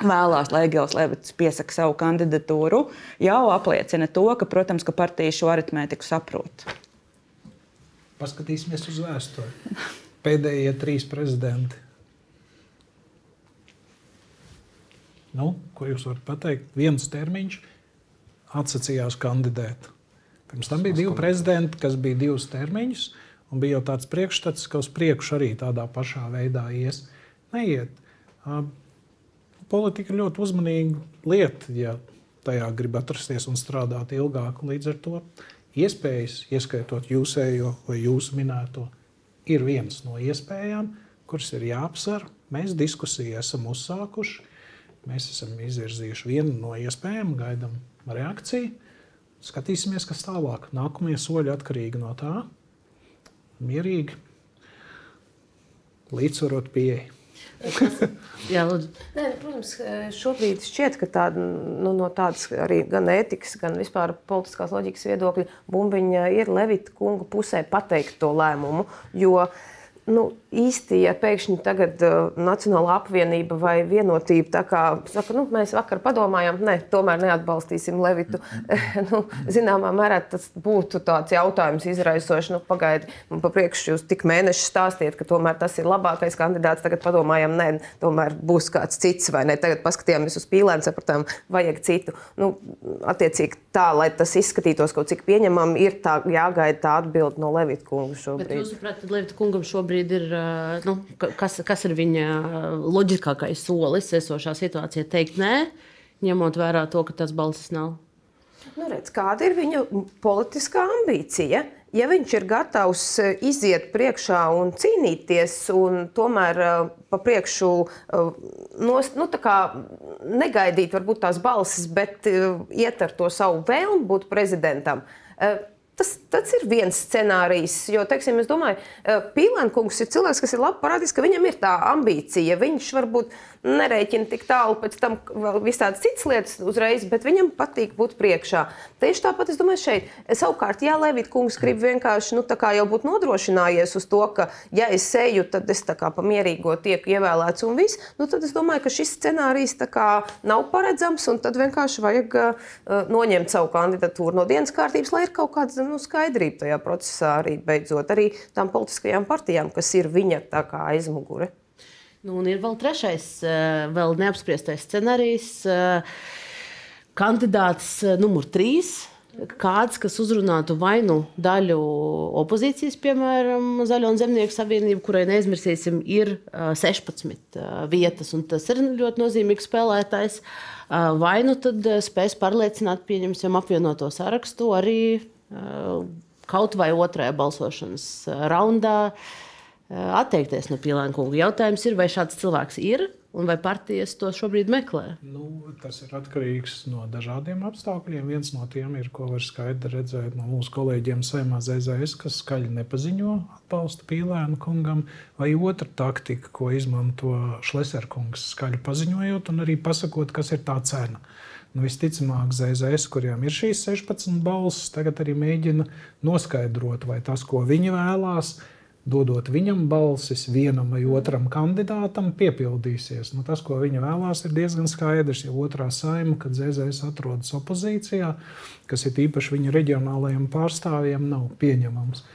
vēlās, lai Egils Levits piesaka savu kandidatūru, jau apliecina to, ka, protams, ka partija šo aritmētiku saprot. Paskatīsimies uz vēsturi. (laughs) Pēdējie trīs prezidenti. Nu, ko jūs varat pateikt? Viens termiņš atsacījās kandidēt. Pirms tam bija divi prezidenti, kas bija divus termiņus, un bija jau tāds priekšstats, ka uz priekšu arī tādā pašā veidā ies. Neiet politika ir ļoti uzmanīga lieta, ja tajā grib atrasties un strādāt ilgāk. Līdz ar to iespējas, ieskaitot jūsējo vai jūsu minēto, ir viens no iespējām, kuras ir jāapsver. Mēs diskusiju esam uzsākuši. Mēs esam izvirzījuši vienu no iespējām, gaidām reakciju. Skatīsimies, kas tālāk. Nākamie soļi atkarīgi no tā. Mierīgi, līdzsvarot pieeja. (laughs) Jā, lūdzu. Nē, protams, šobrīd šķiet, ka tāda, nu, no tādas arī gan ētikas, gan vispār politiskās loģikas viedokļa bumbiņa ir Levita kunga pusē pateikt to lēmumu. Jo uh, nu, īsti, ja pēkšņi tagad uh, Nacionāla apvienība vai vienotība tā kā saka, nu, mēs vakar padomājām, ne, tomēr neatbalstīsim Levitu. (laughs) nu, zināmā mērā tas būtu tāds jautājums izraisošs. Nu, pagaidi, man pa priekšu jūs tik mēneši stāstiet, ka tomēr tas ir labākais kandidāts. Tagad padomājām, nē, tomēr būs kāds cits vai ne. Tagad paskatījāmies uz pīlēm, sapratām, vajag citu. Nu, attiecīgi tā, lai tas izskatītos kaut cik pieņemami, ir tā, jāgaida tā atbilde no Levita kunga šobrīd. Bet jūs saprotat, Levita kungam šobrīd šobrīd ir, nu, kas, kas ir viņa loģiskākais solis esošā situācijā, teikt nē, ņemot vērā to, ka tas balsis nav? Nu, redz, kāda ir viņa politiskā ambīcija? Ja viņš ir gatavs iziet priekšā un cīnīties, un tomēr pa priekšu nos, nu, negaidīt varbūt tās balsis, bet iet ar to savu vēlmu būt prezidentam, Tas, tas ir viens scenārijs, jo, teiksim, es domāju, Pīlēnkungs ir cilvēks, kas ir labi parādījis, ka viņam ir tā ambīcija. Viņš varbūt nerēķina tik tālu, pēc tam vēl visādas citas lietas uzreiz, bet viņam patīk būt priekšā. Tieši tāpat es domāju, šeit savukārt, ja Levita kungs grib vienkārši nu, jau būt nodrošinājies uz to, ka, ja es eju, tad es kā pamierīgo tieku ievēlēts un viss, nu, tad es domāju, ka šis scenārijs kā, nav paredzams un tad vienkārši vajag uh, noņemt savu kandidatūru no dienas kārtības, lai ir kaut kāda nu, skaidrība tajā procesā arī beidzot arī tām politiskajām partijām, kas ir viņa aizmugure. Nu, un ir vēl trešais, eh, vēl neapspriestais scenārijs. Eh, kandidāts eh, numur trīs. Kāds, kas uzrunātu vai nu daļu opozīcijas, piemēram, Zaļo un Zemnieku savienību, kurai neaizmirsīsim, ir 16 vietas, un tas ir ļoti nozīmīgs spēlētājs. Vai nu tad spēs pārliecināt, pieņemsim, apvienoto sarakstu arī kaut vai otrajā balsošanas raundā. Uh, atteikties no Pīlāna kunga. Jautājums ir, vai šāds cilvēks ir un vai partijas to šobrīd meklē? Nu, tas ir atkarīgs no dažādiem apstākļiem. Viens no tiem ir, ko var skaidri redzēt no mūsu kolēģiem Saimā ZZS, kas skaļi nepaziņo atbalstu Pīlāna kungam, vai otra taktika, ko izmanto Šleserkungs, skaļi paziņojot un arī pasakot, kas ir tā cena. Nu, visticamāk, ZZS, kuriem ir šīs 16 balsis, tagad arī mēģina noskaidrot, vai tas, ko viņi vēlās, dodot viņam balsis vienam vai otram kandidātam, piepildīsies. Nu, tas, ko viņa vēlās, ir diezgan skaidrs. Ja otrā saima, kad ZZS atrodas opozīcijā, kas ir īpaši viņa reģionālajiem pārstāvjiem, nav pieņemams.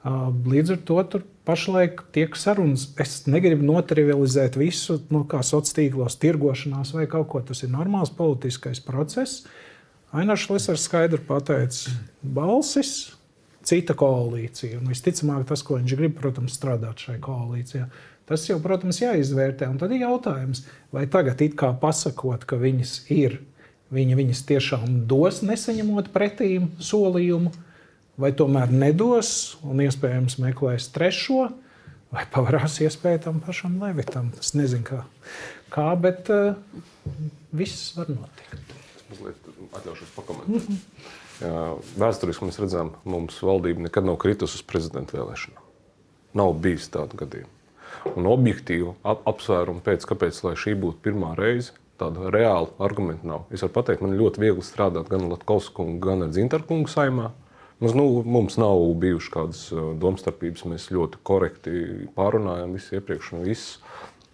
Līdz ar to tur pašlaik tiek sarunas. Es negribu notrivializēt visu, no kā sociālos tīklos, tirgošanās vai kaut ko. Tas ir normāls politiskais process. Ainārs Lesers skaidri pateica, balsis cita koalīcija. Un visticamāk, tas, ko viņš grib, protams, strādāt šajā koalīcijā. Tas jau, protams, jāizvērtē. Un tad ir jautājums, vai tagad, kā pasakot, ka viņas ir, viņi viņas tiešām dos, nesaņemot pretī solījumu, vai tomēr nedos un iespējams meklēs trešo, vai pavarās iespēja tam pašam Levitam. Es nezinu, kā, kā bet uh, viss var notikt. Mazliet atļaušos pakomentēt. Mm -hmm. Vēsturiski mēs redzam, mums valdība nekad nav kritusi uz prezidenta vēlēšanām. Nav bijis tādu gadījumu. Un objektīvu ap apsvērumu pēc, kāpēc šī būtu pirmā reize, tādu reālu argumentu nav. Es varu pateikt, man ļoti viegli strādāt gan Latvijas kungu, gan ar Zintaru kungu saimā. Mums, nu, mums nav bijušas kādas domstarpības. Mēs ļoti korekti pārunājam visu iepriekš un visu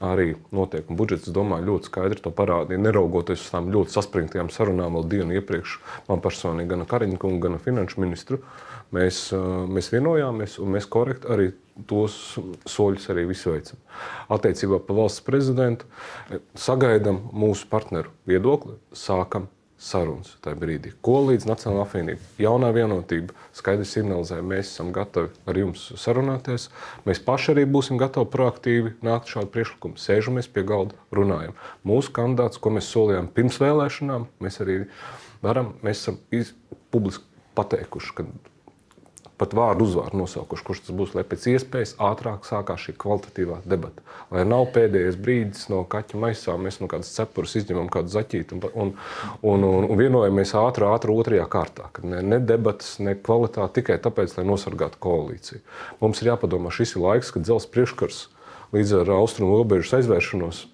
arī notiek. Un budžets, domāju, ļoti skaidri to parādīja. Neraugoties uz tām ļoti saspringtajām sarunām vēl dienu iepriekš, man personīgi, gan ar Kariņu kungu, gan finanšu ministru, mēs, mēs vienojāmies un mēs korekti arī tos soļus arī veicam. Attiecībā par valsts prezidentu sagaidām mūsu partneru viedokli, sākam sarunas tajā brīdī. Ko līdz Nacionālajā apvienībā, jaunā vienotība skaidri signalizē, mēs esam gatavi ar jums sarunāties. Mēs paši arī būsim gatavi proaktīvi nākt šādu priekšlikumu. Sēžamies pie galda, runājam. Mūsu kandidāts, ko mēs solījām pirms vēlēšanām, mēs arī varam, mēs esam publiski pateikuši, ka pat vārdu uzvārdu nosaukuši, kurš tas būs, lai pēc iespējas ātrāk sākās šī kvalitatīvā debata. Lai nav pēdējais brīdis no kaķa maisā, mēs no kādas cepures izņemam kādu zaķīti un, un, un, un, un vienojamies ātrāk, ātrāk otrajā kārtā. Ne, ne debatas, ne kvalitāte tikai tāpēc, lai nosargātu koalīciju. Mums ir jāpadomā, šis ir laiks, kad dzelzs priekškars līdz ar austrumu robežas aizvēršanos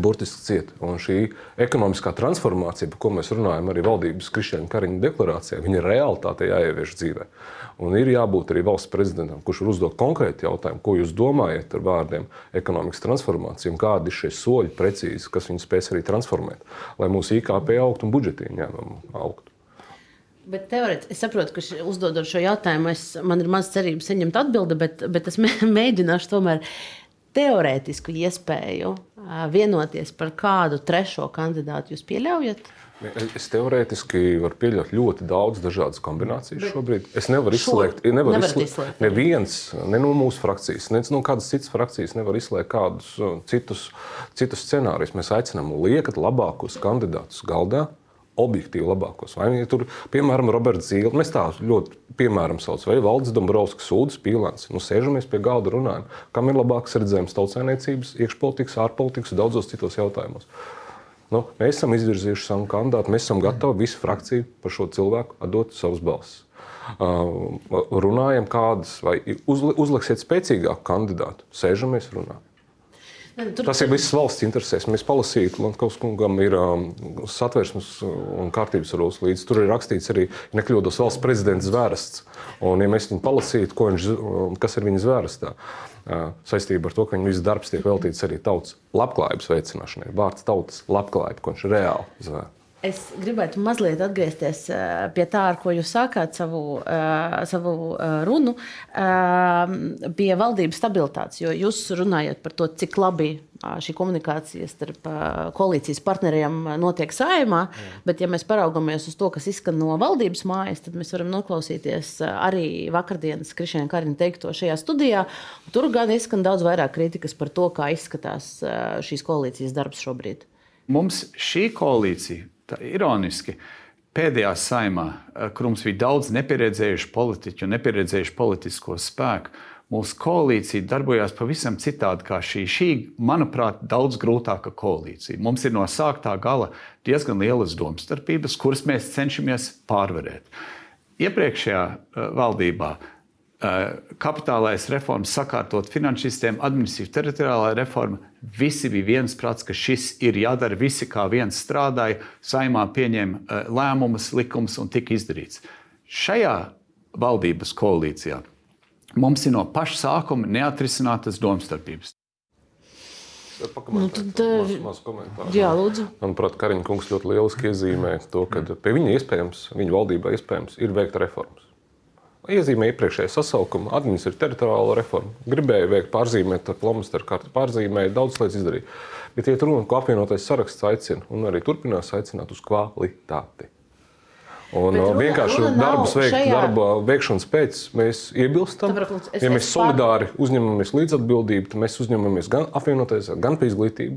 burtiski cieta. Un šī ekonomiskā transformācija, par ko mēs runājam, arī valdības Krišņa Kariņa deklarācijā, viņa ir realitāte jāievieš dzīvē. Un ir jābūt arī valsts prezidentam, kurš var uzdot konkrēti jautājumu, ko jūs domājat ar vārdiem ekonomikas transformācija un kādi ir šie soļi precīzi, kas viņu spēs arī transformēt, lai mūsu IKP augtu un budžeta ieņēmumi augtu. Bet teorētiski es saprotu, ka uzdodot šo jautājumu, es, man ir maz cerības saņemt atbildi, bet, bet es mēģināšu tomēr teorētisku iespēju vienoties par kādu trešo kandidātu jūs pieļaujat? Es teorētiski varu pieļaut ļoti daudz dažādas kombinācijas šobrīd. Es nevaru izslēgt, nevaru nevar izslēgt, izslēgt. Neviens, ne no mūsu frakcijas, ne no kādas citas frakcijas nevar izslēgt kādus citus, citus scenārijus. Mēs aicinām liekat labākos kandidātus galdā, objektīvi labākos. Vai viņi tur, piemēram, Roberts Zīle, mēs tā ļoti piemēram saucam, vai Valdis Dombrovskis, Sūdzes Pīlāns. Nu, sēžamies pie galda runājam, kam ir labāks redzējums tautsēniecības, iekšpolitikas, ārpolitikas, daudzos citos jautājumos. Nu, mēs esam izvirzījuši savu kandidātu, mēs esam gatavi visu frakciju par šo cilvēku atdot savus balsis. Uh, runājam, kādas, vai uzliksiet spēcīgāku kandidātu, sēžamies, runājam. Tur, Tas ir viss valsts interesēs. Mēs palasītu, Lankaus kungam ir um, satversmes un kārtības rules līdzi. Tur ir rakstīts arī, ja nekļūdos, valsts prezidents zvērsts. Un, ja mēs viņu palasītu, viņš, um, kas ir viņa zvērstā, uh, saistībā ar to, ka viņa viss darbs tiek veltīts arī tautas labklājības veicināšanai. Vārds tautas labklājība, ko viņš reāli zvērst. Es gribētu mazliet atgriezties eh, pie tā, ar ko jūs sākāt savu, uh, savu uh, runu, pie valdības stabilitātes. Jo jūs runājat par to, cik labi šī komunikācija starp koalīcijas partneriem notiek saimā, mm. bet, ja mēs paraugamies uz to, kas izskan no valdības mājas, tad mēs varam noklausīties arī vakardienas Krišņā Karina teikto šajā studijā. Tur gan izskan daudz vairāk kritikas par to, kā izskatās šīs koalīcijas darbs šobrīd. Mums šī koalīcija tā ironiski. Pēdējā saimā, eh, kur mums bija daudz nepieredzējušu politiķu un nepieredzējušu politisko spēku, mūsu koalīcija darbojās pavisam citādi kā šī. Šī, manuprāt, daudz grūtāka koalīcija. Mums ir no sāktā gala diezgan lielas domstarpības, kuras mēs cenšamies pārvarēt. Iepriekšējā eh, valdībā Eh, kapitālais reformas, sakārtot finanšu sistēmu, administratīva teritoriālā reforma. Visi bija viensprāts, ka šis ir jādara. Visi kā viens strādāja, saimā pieņēma eh, lēmumus, likumus un tika izdarīts. Šajā valdības koalīcijā mums ir no paša sākuma neatrisinātas domstarpības. Nu, tad, maz, maz komentāru. Jā, lūdzu. Manuprāt, Kariņš kungs ļoti lieliski iezīmē to, ka pie viņa iespējams, viņa valdībā iespējams ir veikt reformas. Iezīmē iepriekšējā sasaukumā administratīva teritoriāla reforma. Gribēja veikt pārzīmēt, flomasteru kārtu pārzīmēja, daudz lietas izdarīja. Bet, ja runa, ko apvienotais saraksts aicina un arī turpinās aicināt uz kvalitāti. Un Bet uh, runa, vienkārši runa darbus veikt, šajā... darba veikšanas pēc mēs iebilstam. Es, ja mēs solidāri pār... uzņemamies līdzatbildību, tad mēs uzņemamies gan apvienoties, gan par izglītību,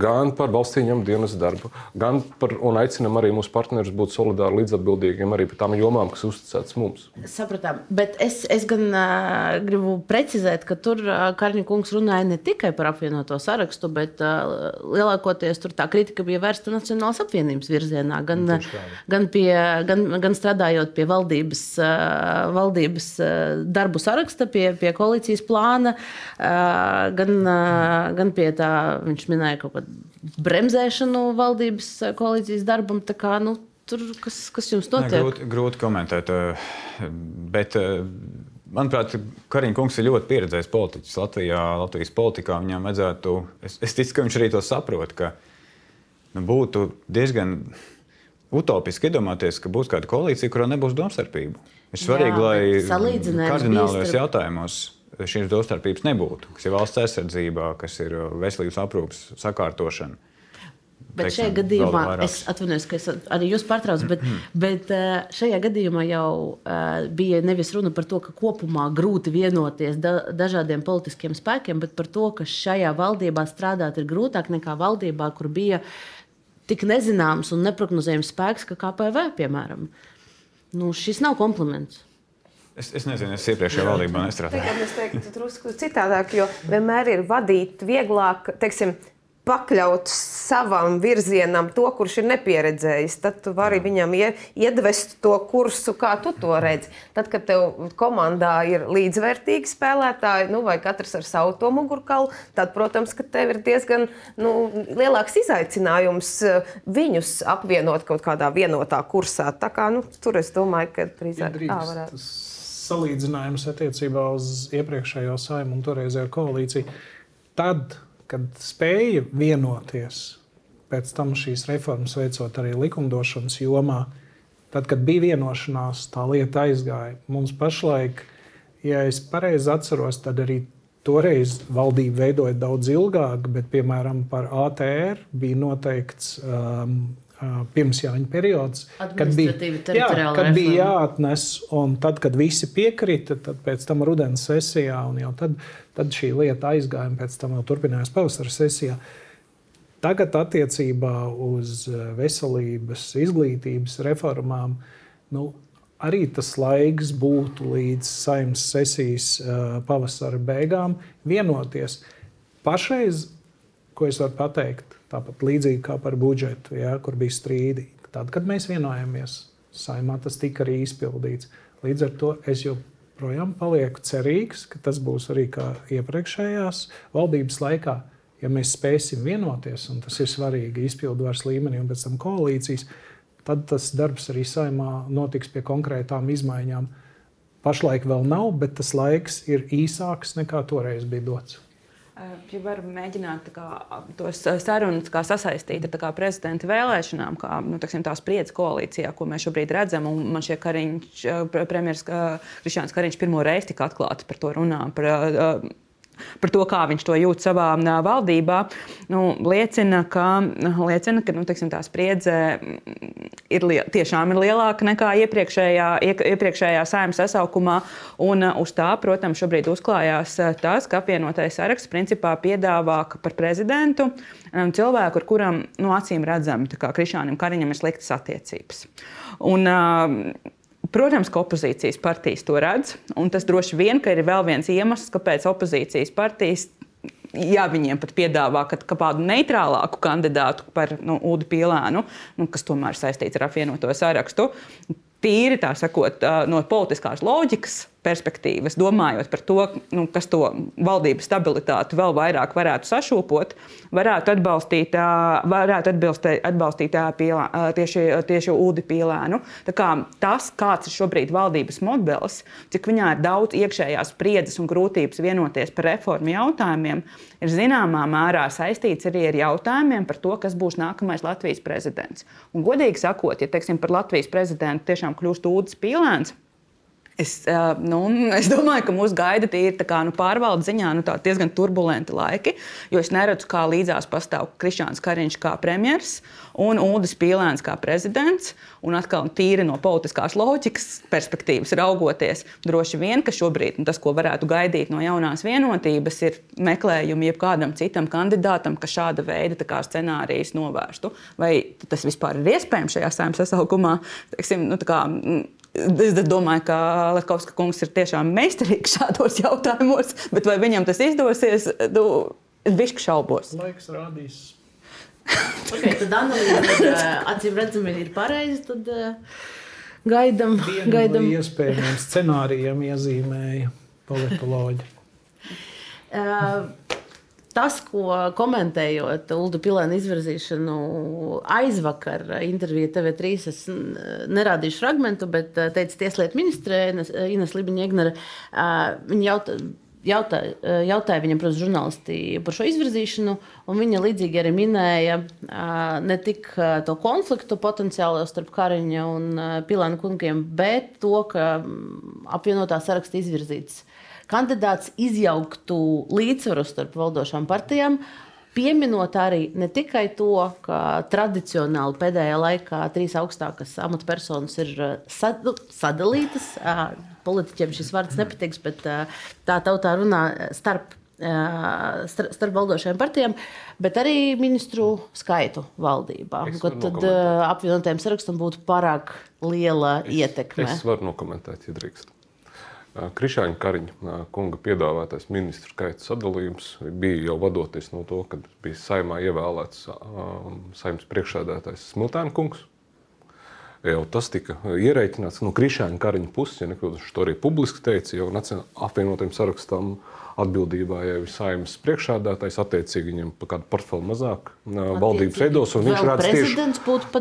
gan par valsts ieņemumu dienas darbu, gan par, un aicinam arī mūsu partnerus būt solidāri līdzatbildīgiem arī par tām jomām, kas uzticētas mums. Sapratām, bet es, es gan uh, gribu precizēt, ka tur uh, Karņa kungs runāja ne tikai par apvienoto sarakstu, bet uh, lielākoties tur tā kritika bija vērsta Nacionālās apvienības virzienā, gan, gan pie gan, gan strādājot pie valdības, valdības darbu saraksta, pie, pie koalīcijas plāna, gan, gan pie tā, viņš minēja kaut kādu bremzēšanu valdības koalīcijas darbam. Kā, nu, tur, kas, kas jums notiek? Ne, grūti, grūti komentēt. Bet, manuprāt, Kariņš kungs ir ļoti pieredzējis politiķis Latvijā, Latvijas politikā. Viņam vajadzētu, es, es ticu, ka viņš arī to saprot, ka nu, būtu diezgan utopiski iedomāties, ka būs kāda koalīcija, kurā nebūs domstarpību. Ir svarīgi, Jā, lai kardinālajos starp... jautājumos šīs domstarpības nebūtu, kas ir valsts aizsardzībā, kas ir veselības aprūpas sakārtošana. Bet teiksim, šajā gadījumā es atvainojos, ka es arī jūs pārtraucu, bet, bet eh, šajā gadījumā jau uh, bija nevis runa par to, ka kopumā grūti vienoties da, dažādiem politiskiem spēkiem, bet par to, ka šajā valdībā strādāt ir grūtāk nekā valdībā, kur bija uh, tik nezināms un neparedzējams spēks, kā KPV, piemēram. Nu, šis nav kompliments. Es, es nezinu, es iepriekšējā valdībā nestrādāju. Es teiktu, drusku citādāk, jo vienmēr ir vadīt vieglāk, teiksim, pakļaut savam virzienam to, kurš ir nepieredzējis. Tad tu vari viņam iedvest to kursu, kā tu to redzi. Tad, kad tev komandā ir līdzvērtīgi spēlētāji, nu, vai katrs ar savu to mugurkaulu, tad, protams, ka tev ir diezgan nu, lielāks izaicinājums eh, viņus apvienot kaut kādā vienotā kursā. Tā kā, nu, tur es domāju, ka drīzāk tā varētu. Salīdzinājums attiecībā uz iepriekšējo saimu un toreizējo koalīciju. Tad, kad spēja vienoties, pēc tam šīs reformas veicot arī likumdošanas jomā, tad, kad bija vienošanās, tā lieta aizgāja. Mums pašlaik, ja es pareizi atceros, tad arī toreiz valdība veidoja daudz ilgāk, bet, piemēram, par ATR bija noteikts um, pirms Jāņa periods, kad bija, jā, kad bija jāatnes, un tad, kad visi piekrita, tad pēc tam rudens sesijā, un jau tad, tad šī lieta aizgāja, un pēc tam jau turpinājās pavasara sesijā. Tagad attiecībā uz veselības, izglītības reformām, nu, arī tas laiks būtu līdz saimnes sesijas pavasara beigām vienoties. Pašreiz, ko es varu pateikt, Tāpat līdzīgi kā par budžetu, ja, kur bija strīdi. Tad, kad mēs vienojāmies, saimā tas tika arī izpildīts. Līdz ar to es joprojām palieku cerīgs, ka tas būs arī kā iepriekšējās valdības laikā. Ja mēs spēsim vienoties, un tas ir svarīgi izpildu varas līmenī un pēc tam koalīcijas, tad tas darbs arī saimā notiks pie konkrētām izmaiņām. Pašlaik vēl nav, bet tas laiks ir īsāks nekā toreiz bija dots. Ja varam mēģināt kā, tos sarunas kā sasaistīt ar kā, prezidenta vēlēšanām, kā nu, teksim, tā spriedzes koalīcijā, ko mēs šobrīd redzam. Man šķiet, ka premjerministrs Krišņāns Kariņš pirmo reizi tika atklāti par to runā. Par, par to, kā viņš to jūt savā valdībā, nu, liecina, ka, liecina, ka nu, teiksim, tā spriedze ir tiešām ir lielāka nekā iepriekšējā, iepriekšējā saimnes sasaukumā. Un uz tā, protams, šobrīd uzklājās tas, ka apvienotais saraksts principā piedāvā par prezidentu cilvēku, ar kuram nu, acīm redzami, Krišānam Kariņam, ir sliktas attiecības. Un, uh, Protams, ka opozīcijas partijas to redz, un tas droši vien ir vēl viens iemesls, kāpēc opozīcijas partijas ja viņiem pat piedāvā kādu neitrālāku kandidātu par nu, Udu Pīlēnu, nu, kas tomēr saistīts ar apvienoto sarakstu, tīri tā sakot, no politiskās loģikas perspektīvas, domājot par to, nu, kas to valdības stabilitāti vēl vairāk varētu sašūpot, varētu atbalstīt, varētu atbalstīt, atbalstīt pielā, tieši, tieši ūdi pīlēnu. Kā tas, kāds ir šobrīd valdības modelis, cik viņā ir daudz iekšējās spriedzes un grūtības vienoties par reformu jautājumiem, ir zināmā mērā saistīts arī ar jautājumiem par to, kas būs nākamais Latvijas prezidents. Un, godīgi sakot, ja teiksim, par Latvijas prezidentu tiešām kļūst ūdens pīlēns, Es, nu, (laughs) es domāju, ka mūsu gaida ir kā, nu, pārvaldes ziņā nu, diezgan turbulenti laiki, jo es neredzu, kā līdzās pastāv Krišāns Kariņš kā premjerministrs un Ulris Pīlēns kā prezidents. Un atkal tīri no politiskās loģikas perspektīvas raugoties, droši vien, ka šobrīd nu, tas, ko varētu gaidīt no jaunās vienotības, ir meklējumi jebkādam citam kandidātam, kas šāda veida kā, scenārijas novērstu. Vai tas vispār ir iespējams šajā saimnes sasaukumā? Teiksim, nu, kā, Es domāju, ka Latvijas kungs ir tiešām meistarīgs šādos jautājumos, bet vai viņam tas izdosies, nu, es šaubos. Laiks rādīs. okay, tad analīze, (laughs) acīm redzami, ir pareiza. Tad, uh, gaidam, Vienu gaidam. no iespējamiem scenārijiem iezīmēja politoloģi. Uh, (laughs) Tas, ko komentējot Ulu Pilēna izvirzīšanu aizvakar intervijā TV3, es nerādīšu fragment, bet uh, teica Tieslietu ministre Ines Libiņa-Egnere. Viņa jautā, jautā, jautāja viņam, protams, žurnālisti par šo izvirzīšanu, un viņa līdzīgi arī minēja ne tik to konfliktu potenciālu starp Kariņa un Pilēna kungiem, bet to, ka mm, apvienotā saraksta izvirzīts kandidāts izjauktu līdzsvaru starp valdošām partijām. Pieminot arī ne tikai to, ka tradicionāli pēdējā laikā trīs augstākās amatpersonas ir nu, sadalītas. Politiķiem šis vārds nepatīks, bet tā tautā runā starp, starp valdošajām partijām, bet arī ministru skaitu valdībā. Tad apvienotajam sarakstam būtu pārāk liela ietekme. Es varu nokomentēt, ja drīkst. Krišāņa Kariņa kunga piedāvātais ministru skaita sadalījums bija jau vadoties no to, ka bija saimā ievēlēts saimnes priekšsēdētājs Smiltēna kungs. Jau tas tika ierēķināts no Krišāņa Kariņa puses, ja nekļūdos, to arī publiski teica, jo apvienotiem sarakstam atbildībā jau ir saimnes priekšsēdētājs, attiecīgi viņam pa kādu portfeli mazāk valdības veidos, un viņš redz tieši,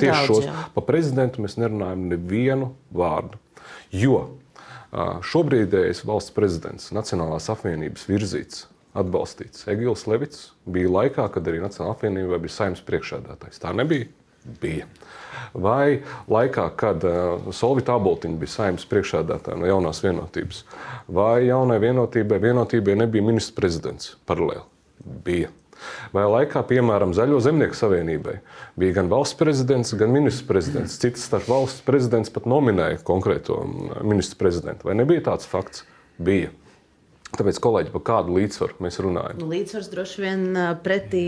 tieši šos. Pa prezidentu mēs nerunājam nevienu vārdu. Jo Šobrīdējais valsts prezidents, Nacionālās apvienības virzīts, atbalstīts Egils Levits, bija laikā, kad arī Nacionālā apvienība bija saimnes priekšsēdētājs. Tā nebija. Bija. Vai laikā, kad uh, Solvita Aboltiņa bija saimnes priekšsēdētāja no jaunās vienotības, vai jaunai vienotībai, vienotībai nebija ministrs prezidents paralēli? Bija. Vai laikā, piemēram, Zaļo zemnieku savienībai bija gan valsts prezidents, gan ministrs prezidents. Citas starp valsts prezidents pat nominēja konkrēto ministru prezidentu. Vai nebija tāds fakts? Bija. Tāpēc, kolēģi, par kādu līdzsvaru mēs runājam? Nu, līdzsvars droši vien pretī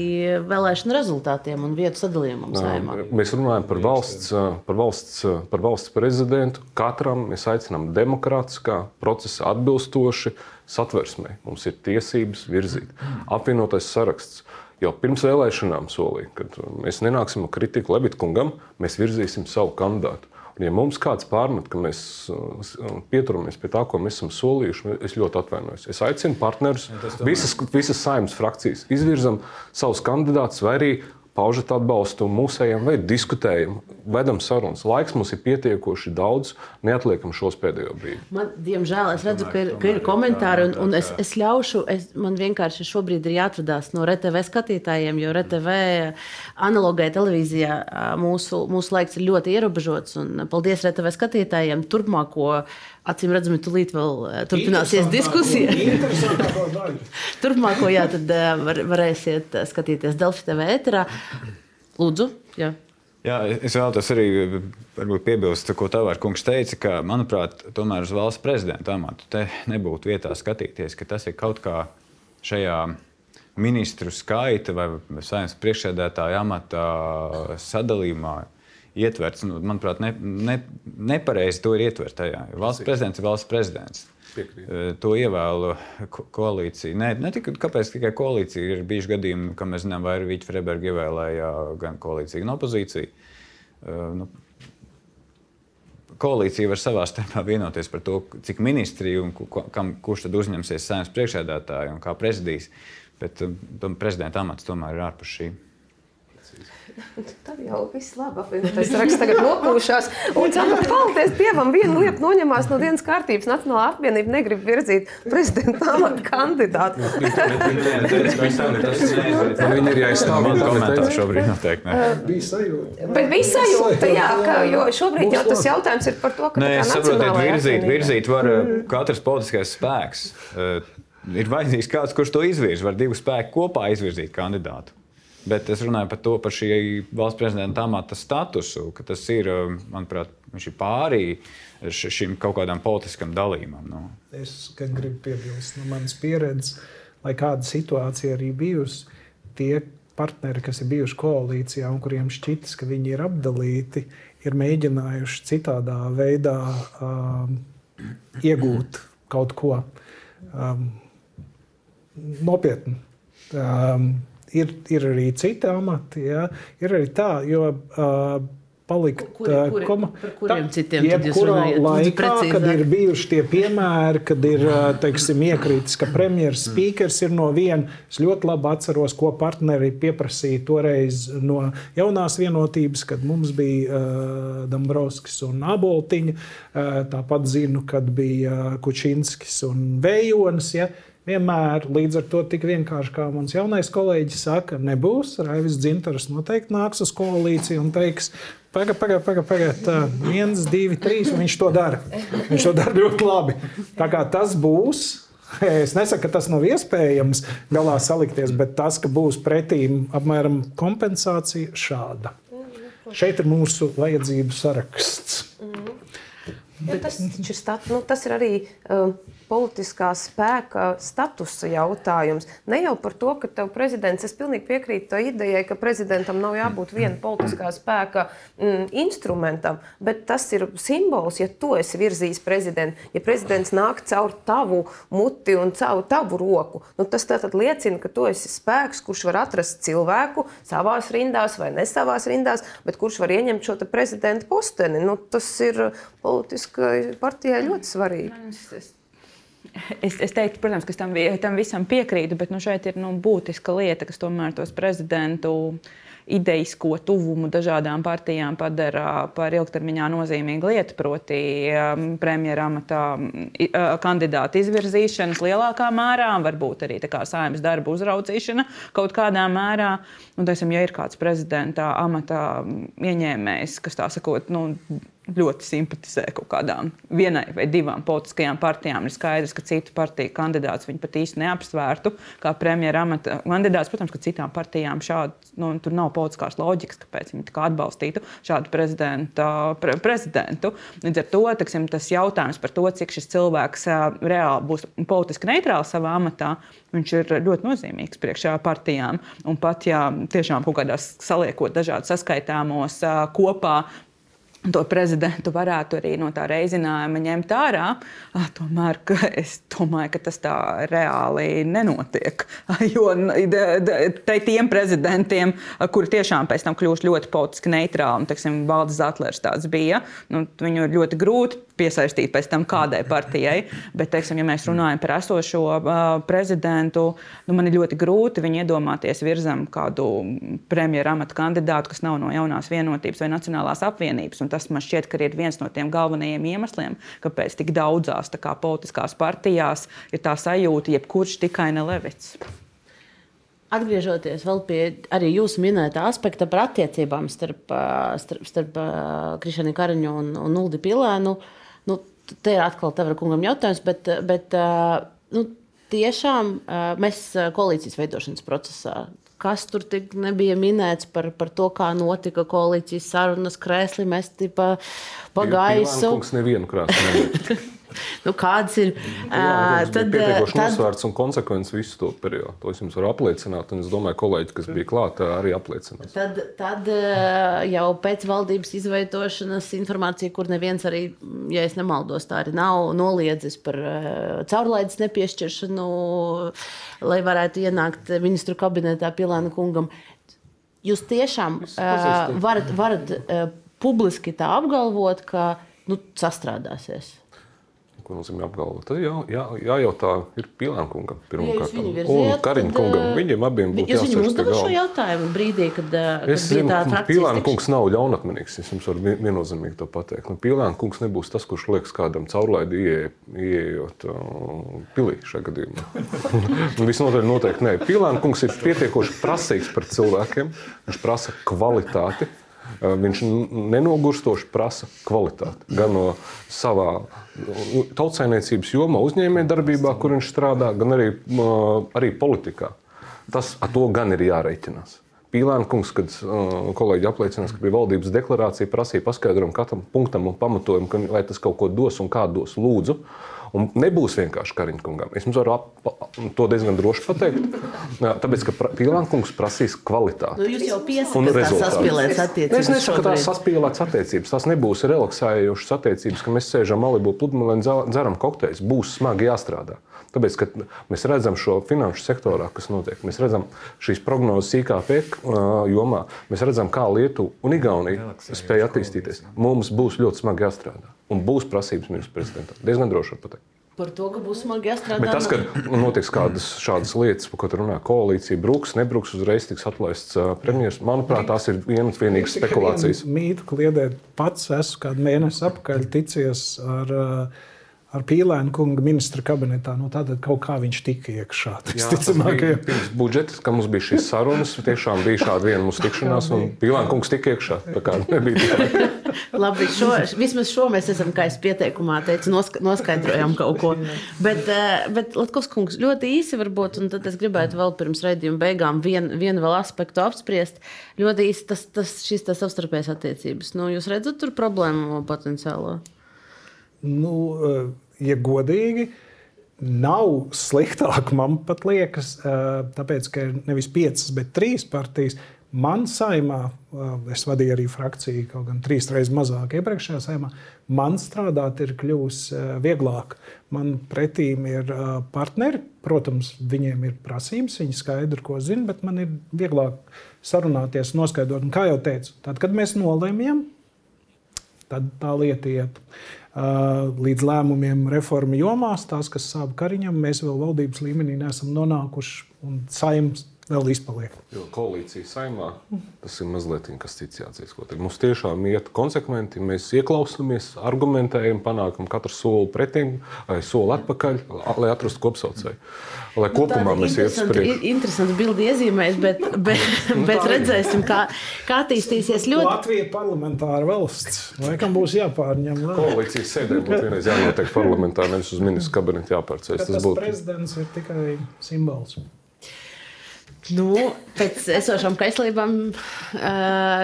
vēlēšanu rezultātiem un vietu sadalījumam. Saimā. Mēs runājam par valsts, par, valsts, par valsts prezidentu. Katram mēs aicinām demokrātiskā procesa atbilstoši satversmē. Mums ir tiesības virzīt. Apvienotais saraksts jau pirms vēlēšanām solīja, ka mēs nenāksim ar kritiku Lebitkungam, mēs virzīsim savu kandidātu. Un, ja mums kāds pārmet, ka mēs uh, pieturamies pie tā, ko mēs esam solījuši, es ļoti atvainojos. Es aicinu partnerus, visas, visas saimnes frakcijas, izvirzam savus kandidātus vai arī paužat atbalstu mūsējiem, vai diskutējam, vedam sarunas. Laiks mums ir pietiekoši daudz, neatliekam šos pēdējo brīdi. Man, diemžēl, es redzu, ka ir, ka ir komentāri, un, un es, es ļaušu, es, man vienkārši šobrīd ir jāatvadās no RTV skatītājiem, jo RTV analogai televīzijā mūsu, mūsu laiks ir ļoti ierobežots. Paldies RTV skatītājiem! Turpmāko Acīm redzami, tūlīt vēl turpināsies diskusija. (laughs) Turpmāko, jā, tad var, varēsiet skatīties Delfi TV ēterā. Lūdzu, jā. Jā, es vēlos arī piebilst, ko Tavārs kungs teica, ka, manuprāt, tomēr uz valsts prezidenta amatu te nebūtu vietā skatīties, ka tas ir kaut kā šajā ministru skaita vai saimnes priekšsēdētāja amata sadalījumā ietverts. Nu, manuprāt, ne, ne, nepareizi to ir ietvert tajā. Valsts prezidents ir valsts prezidents. Piekrīt. To ievēlu ko koalīcija. Ne, ne tikai kāpēc tikai koalīcija ir bijuši gadījumi, ka mēs zinām, vai arī Vīķa Freberga ievēlēja gan koalīciju, gan opozīciju. Nu, koalīcija var savā starpā vienoties par to, cik ministriju un kam, kurš tad uzņemsies saimnes priekšsēdētāju un kā prezidijs. Bet um, prezidenta amats tomēr ir ārpus šī. Tad jau viss labi. Apvienotais raksts tagad nopūšās. Un ceram, paldies Dievam, viena lieta noņemās no dienas kārtības. Nacionālā apvienība negrib virzīt prezidenta amata kandidātu. Viņi ir jāizstāv. Man komentāri šobrīd noteikti ne. Bija sajūta. Bet bija sajūta, jā, ka, jo šobrīd jau tas jautājums ir par to, ka Nē, saprotiet, virzīt, virzīt var uh, katrs politiskais spēks. Uh, Ir vajadzīgs kāds, kurš to izvirza. Var divu spēku kopā izvirzīt kandidātu. Bet es runāju par to, par šī valsts prezidenta amata statusu, ka tas ir, uh, manuprāt, ir pārī šim kaut kādam politiskam dalījumam. Nu. Es gribu piebilst no manas pieredzes, lai kāda situācija arī bijusi. Tie partneri, kas ir bijuši koalīcijā un kuriem šķitas, ka viņi ir apdalīti, ir mēģinājuši citādā veidā um, iegūt kaut ko um, nopietnu. Um, ir, ir arī citi amati, ja? ir arī tā, jo uh, palikt. Kuri- uh, kuri- kuriem Tā- citiem jebkurā Laikā, kad ir bijuši tie piemēri, kad ir uh, teiksim, iekrītis, ka premjerministrs spīkers ir no viena. Es ļoti labi atceros, ko partneri pieprasīja toreiz no jaunās vienotības, kad mums bija uh, Dombrovskis un Aboltiņa. Uh, tāpat zinu, kad bija uh, Kučinskis un Vējonis. Ja? Vienmēr līdz ar to tik vienkārši, kā mans jaunais kolēģis saka, nebūs. Raivis Dzintars noteikti nāks uz koalīciju un teiks, pagaidi, pagaidi, pagaidi, paga, tā, viens, divi, trīs, un viņš to dara. Viņš to dara ļoti labi. Tā kā tas būs. Es nesaku, ka tas nav iespējams galā salikties, bet tas, ka būs pretīm apmēram kompensācija šāda. Šeit ir mūsu vajadzību saraksts. Ja tas, taču ir nu, tas ir arī uh, politiskā spēka statusa jautājums. Ne jau par to, ka tev prezidents, es pilnīgi piekrītu tai idejai, ka prezidentam nav jābūt viena politiskā spēka mm, instrumentam, bet tas ir simbols, ja tu esi virzījis prezidentu. Ja prezidents nāk caur tavu muti un caur tavu roku, nu, tas tātad liecina, ka tu esi spēks, kurš var atrast cilvēku savās rindās vai ne savās rindās, bet kurš var ieņemt šo prezidenta posteni. Nu, tas ir politiskai partijai ļoti svarīgi. Es, es teiktu, protams, ka es tam, tam visam piekrītu, bet nu, šeit ir nu, būtiska lieta, kas tomēr tos prezidentu idejisko tuvumu dažādām partijām padara par ilgtermiņā nozīmīgu lietu, proti, um, premjera amata uh, kandidāta izvirzīšanas lielākā mērā, varbūt arī saimnes darbu uzraudzīšana kaut kādā mērā. Un, teiksim, ja ir kāds prezidenta amata ieņēmējs, kas tā sakot, nu, ļoti simpatizē kaut kādām vienai vai divām politiskajām partijām. Ir skaidrs, ka citu partiju kandidāts viņi pat īsti neapsvērtu kā premjera amata kandidāts. Protams, ka citām partijām šādi, nu, tur nav politiskās loģikas, kāpēc viņi kā atbalstītu šādu pre, prezidentu. Līdz ar to teksim, tas jautājums par to, cik šis cilvēks reāli būs politiski neitrāls savā amatā, viņš ir ļoti nozīmīgs priekšā partijām. Un pat ja tiešām kaut kādās saliekot dažādus saskaitāmos kopā, to prezidentu varētu arī no tā reizinājuma ņemt ārā. Ah, Tomēr es domāju, ka tas tā reāli nenotiek. Jo de- de- te tiem prezidentiem, kuri tiešām pēc tam kļūst ļoti politiski neitrāli, un, teiksim, Valdis Zatlers tāds bija, nu, viņu ir ļoti grūti piesaistīt pēc tam kādai partijai. Bet, teiksim, ja mēs runājam par esošo uh, prezidentu, nu, man ir ļoti grūti iedomāties virzam kādu premjeru amatu kandidātu, kas nav no jaunās vienotības vai Nacionālās apvienības. Un tas man šķiet, ka ir viens no tiem galvenajiem iemesliem, kāpēc tik daudzās kā, politiskās partijās ir tā sajūta, jebkurš tikai ne Levits. Atgriežoties pie arī jūsu minētā aspekta par attiecībām starp, starp, starp ā, Krišānu Kariņu un, un Uldi Pilēnu, nu, te ir atkal tev kungam jautājums, bet, bet nu, tiešām mēs koalīcijas veidošanas procesā. Kas tur tik nebija minēts par, par to, kā notika koalīcijas sarunas, krēsli mesti pa, pa gaisu? Kungs nevienu nemet. (laughs) (laughs) Nu, kāds ir? ā, Tad, Tad, pietiekoši tad, nosvērts un konsekvents visu to periodu. To es jums varu apliecināt, un es domāju, kolēģi, kas bija klāt, arī apliecinās. Tad, tad jau pēc valdības izveidošanas informācija, kur neviens arī, ja es nemaldos, tā arī nav noliedzis par caurlaides nepiešķiršanu, lai varētu ienākt ministru kabinetā Pilāna kungam. Jūs tiešām uh, varat, varat uh, publiski tā apgalvot, ka nu, sastrādāsies. Ko nozīmē apgalvot? Tad jā, jā, jājautā ir Pilānkungam Ja pirmkārt. viņu Un Kariņa kungam. eh, Viņiem abiem būtu jāsaka pie uzdevat šo galda. jautājumu brīdī, kad, eh, kad Es zinu, ka tikšana? kungs nav ļaunatminīgs. Es jums varu vien- viennozīmīgi to pateikt. Nu, Pilāna kungs nebūs tas, kurš liekas kādam caurlaidi ieej- ieejot uh, pilī šajā gadījumā. (laughs) Nu, Visnotaļ noteikti nē. Pilāna kungs ir pietiekoši prasīgs par cilvēkiem. Viņš prasa kvalitāti. Uh, Viņš nenogurstoši prasa kvalitāti. Gan no savā tautsājniecības jomā, uzņēmējdarbībā, kur viņš strādā, gan arī, uh, arī politikā. Tas ar to gan ir jārēķinās. Pīlāna kungs, kad uh, kolēģi apliecinās, ka bija valdības deklarācija, prasīja paskaidrojumu katram punktam un pamatojumu, ka, vai tas kaut ko dos un kā dos. Lūdzu. Un nebūs vienkārši Kariņkungam. Es jums varu ap, to diezgan droši pateikt. Tāpēc, ka Pīlānkungs prasīs kvalitāti. Nu, jūs jau un piesakāt, ka rezultātu. saspīlēts Es attiecības nesaku, ka tās saspīlētas attiecības. Tās nebūs relaksējošas attiecības, ka mēs sēžam Malibu pludmalē un dzer- dzeram kokteļus. Būs smagi jāstrādā. Tāpēc, ka mēs redzam šo finanšu sektorā, kas notiek. Mēs redzam šīs prognozes IKP ā, jomā. Mēs redzam, kā Lietuva un Igaunija spēja attīstīties. Mums būs ļoti smagi jāstrādā. Un būs prasības ministra prezidentam. Diezgan droši var pateikt. Par to, ka būs smagi jāstrādā. Bet tas, ka notiks kādas šādas lietas, par ko tu runā, koalīcija bruks, nebruks, uzreiz tiks atlaists ā, premjerministrs, manuprāt, tās ir vienas vienīgas spekulācijas. Mītu kliedēt pats esmu kādu mēnesi apakaļ ticies ar, uh, ar Pīlēnu kungu ministra kabinetā. Nu, tātad kaut kā viņš tika iekšā. Jā, tas bija Visticamāk, pirms budžeta, kad mums bija šīs sarunas. Tiešām bija šāda viena mūsu tikšanās, un Pilāna kungs tika iekšā. Tā kā nebija tā. (laughs) (laughs) Labi, šo, vismaz šo mēs esam, kā es pieteikumā teicu, noska, noskaidrojām kaut ko. Bet, eh, bet Latvijas kungs ļoti īsi varbūt, un tad es gribētu vēl pirms raidījuma beigām vienu vien vēl aspektu apspriest. Ļoti īsi tas, tas šīs tā savstarpējas attiecības. Nu, jūs redzat tur problēmu potenciālo? nu, uh, ja godīgi, nav sliktāk. Man pat liekas, uh, tāpēc, ka ir nevis piecas, bet trīs partijas. Man saimā, es vadīju arī frakciju, kaut gan trīs reizes mazāk iepriekšējā saimā, man strādāt ir kļuvis vieglāk. Man pretīm ir partneri, protams, viņiem ir prasības, viņi skaidri, ko zina, bet man ir vieglāk sarunāties, noskaidrot. Un, kā jau teicu, tad, kad mēs nolēmjam, tad tā lieta iet. Līdz lēmumiem reformu jomās, tās, kas sāp kariņam, mēs vēl valdības līmenī neesam nonākuši, un saimnes vēl izpaliek. Jo koalīcija saimā tas ir mazliet kas cits jāatzīst. Mums tiešām iet konsekventi, mēs ieklausāmies, argumentējam, panākam katru soli pretim, vai soli atpakaļ, lai atrastu kopsaucēju. Lai kopumā mēs ietu uz priekšu. interesanti bildi iezīmēs, bet, bet, bet redzēsim, kā, kā attīstīsies ļoti. Latvija ir parlamentāra valsts. Laikam būs jāpārņem. vēl. Koalīcijas sēdē būtu vienreiz jānotiek parlamentā, nevis uz ministru kabinetu jāpārceļ. Bet Tas Tas būtu prezidents ir tikai simbols. Nu, pēc esošām kaislībām uh,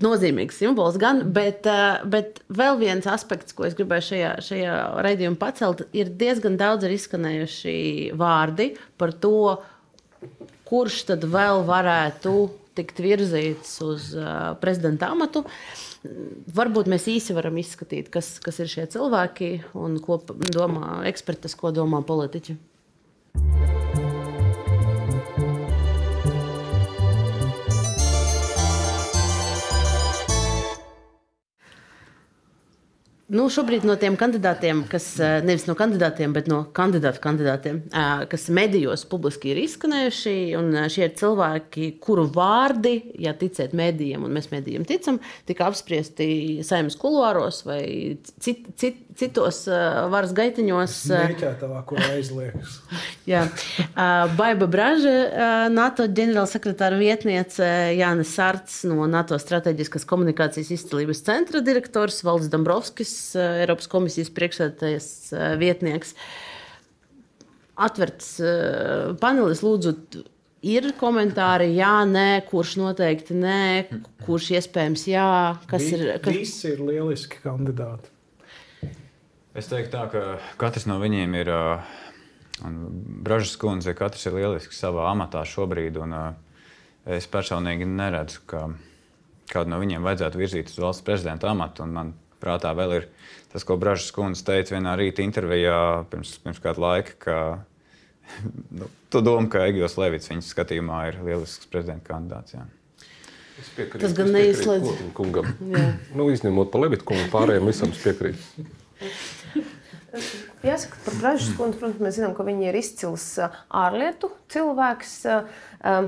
nozīmīgs simbols gan, bet, uh, bet vēl viens aspekts, ko es gribēju šajā, šajā raidījumā pacelt, ir diezgan daudz ir izskanējuši vārdi par to, kurš tad vēl varētu tikt virzīts uz uh, prezidenta amatu. Varbūt mēs īsi varam izskatīt, kas, kas ir šie cilvēki un ko domā eksperti, ko domā politiķi. Nu, šobrīd no tiem kandidātiem, kas eh, nevis no kandidātiem, bet no kandidātu kandidātiem, eh, kas medijos publiski ir izskanējuši, un eh, šie ir cilvēki, kuru vārdi, ja ticiet medijiem, un mēs medijiem ticam, tika apspriesti saimnes kuluāros vai cit, cit, citos eh, varas gaitiņos. eh, Mēķētavā, kur aizliekas. (laughs) Jā. Uh, Baiba Braža, uh, NATO ģenerālsekretāra vietniece, Jānis Sārts no NATO strateģiskās komunikācijas izcilības centra direktors, Valds Dombrovskis, uh, Eiropas komisijas priekšsēdētājas uh, vietnieks. Atverts uh, panelis, lūdzu, ir komentāri, jā, nē, kurš noteikti nē, kurš iespējams jā, kas Vi- ir. Kas... Visi ir lieliski kandidāti. Es teiktu, tā, ka katrs no viņiem ir. Bražas kundze, katrs ir lielisks savā amatā šobrīd. Un, es personīgi neredzu, ka kādu no viņiem vajadzētu virzīt uz valsts prezidenta amatu. Un Man prātā vēl ir tas, ko Bražas kundze teica vienā rīta intervijā pirms, pirms kāda laika. Ka, (laughs) nu, tu domā, ka Egils Levits viņas skatījumā ir lielisks prezidenta kandidāts. Jā. Es piekrītu, Tas gan neizslēdz. (laughs) Nu, izņemot par Levitu kungu, pārējiem visam es piekrītu. (laughs) Jāsaka, par Bražas kundzi, protams, mēs zinām, ka viņa ir izcils ā, ārlietu cilvēks. ā, ā,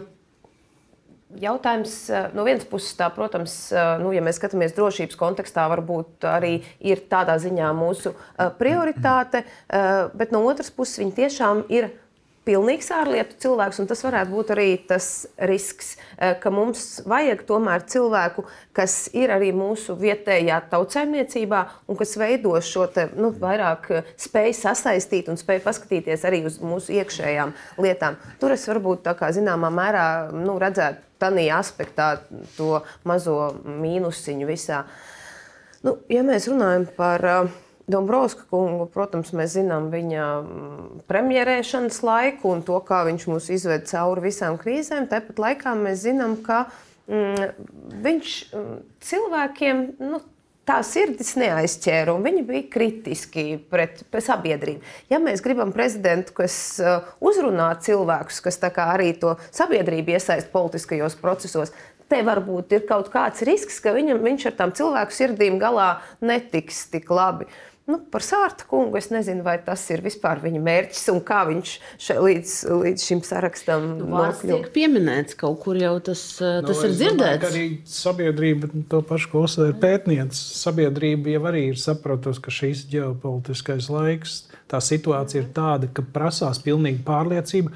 Jautājums ā, no vienas puses, tā, protams, nu, ja mēs skatāmies drošības kontekstā, varbūt arī ir tādā ziņā mūsu prioritāte, bet no otras puses viņa tiešām ir pilnīgs ārlietu cilvēks, un tas varētu būt arī tas risks, eh, ka mums vajag tomēr cilvēku, kas ir arī mūsu vietējā tautsēmniecībā un kas veido šo te, nu, vairāk eh, spēju sasaistīt un spēju paskatīties arī uz mūsu iekšējām lietām. Tur es varbūt tā kā zināmā mērā nu, redzētu tādā aspektā to mazo mīnusiņu visā. Nu, ja mēs runājam par uh, Dombrovska kungu, protams, mēs zinām viņa mm, premjerēšanas laiku un to, kā viņš mūs izved cauri visām krīzēm. Tāpat laikā mēs zinām, ka mm, viņš mm, cilvēkiem. Nu, tā sirdis neaizķēra, un viņi bija kritiski pret, pret sabiedrību. Ja mēs gribam prezidentu, kas uh, uzrunā cilvēkus, kas arī to sabiedrību iesaist politiskajos procesos, te varbūt ir kaut kāds risks, ka viņam, viņš ar tām cilvēku sirdīm galā netiks tik labi. Uh, Nu, par Sārta kungu es nezinu, vai tas ir vispār viņa mērķis un kā viņš še, līdz, līdz šim sarakstam nu, tiek pieminēts. Kaut kur jau tas, eh, nu, tas ir dzirdēts. Domāju, arī sabiedrība, to pašu, ko uzsver pētniece, sabiedrība jau arī ir sapratusi, ka šīs ģeopolitiskais laiks, tā situācija ir tāda, ka prasās pilnīgi pārliecība,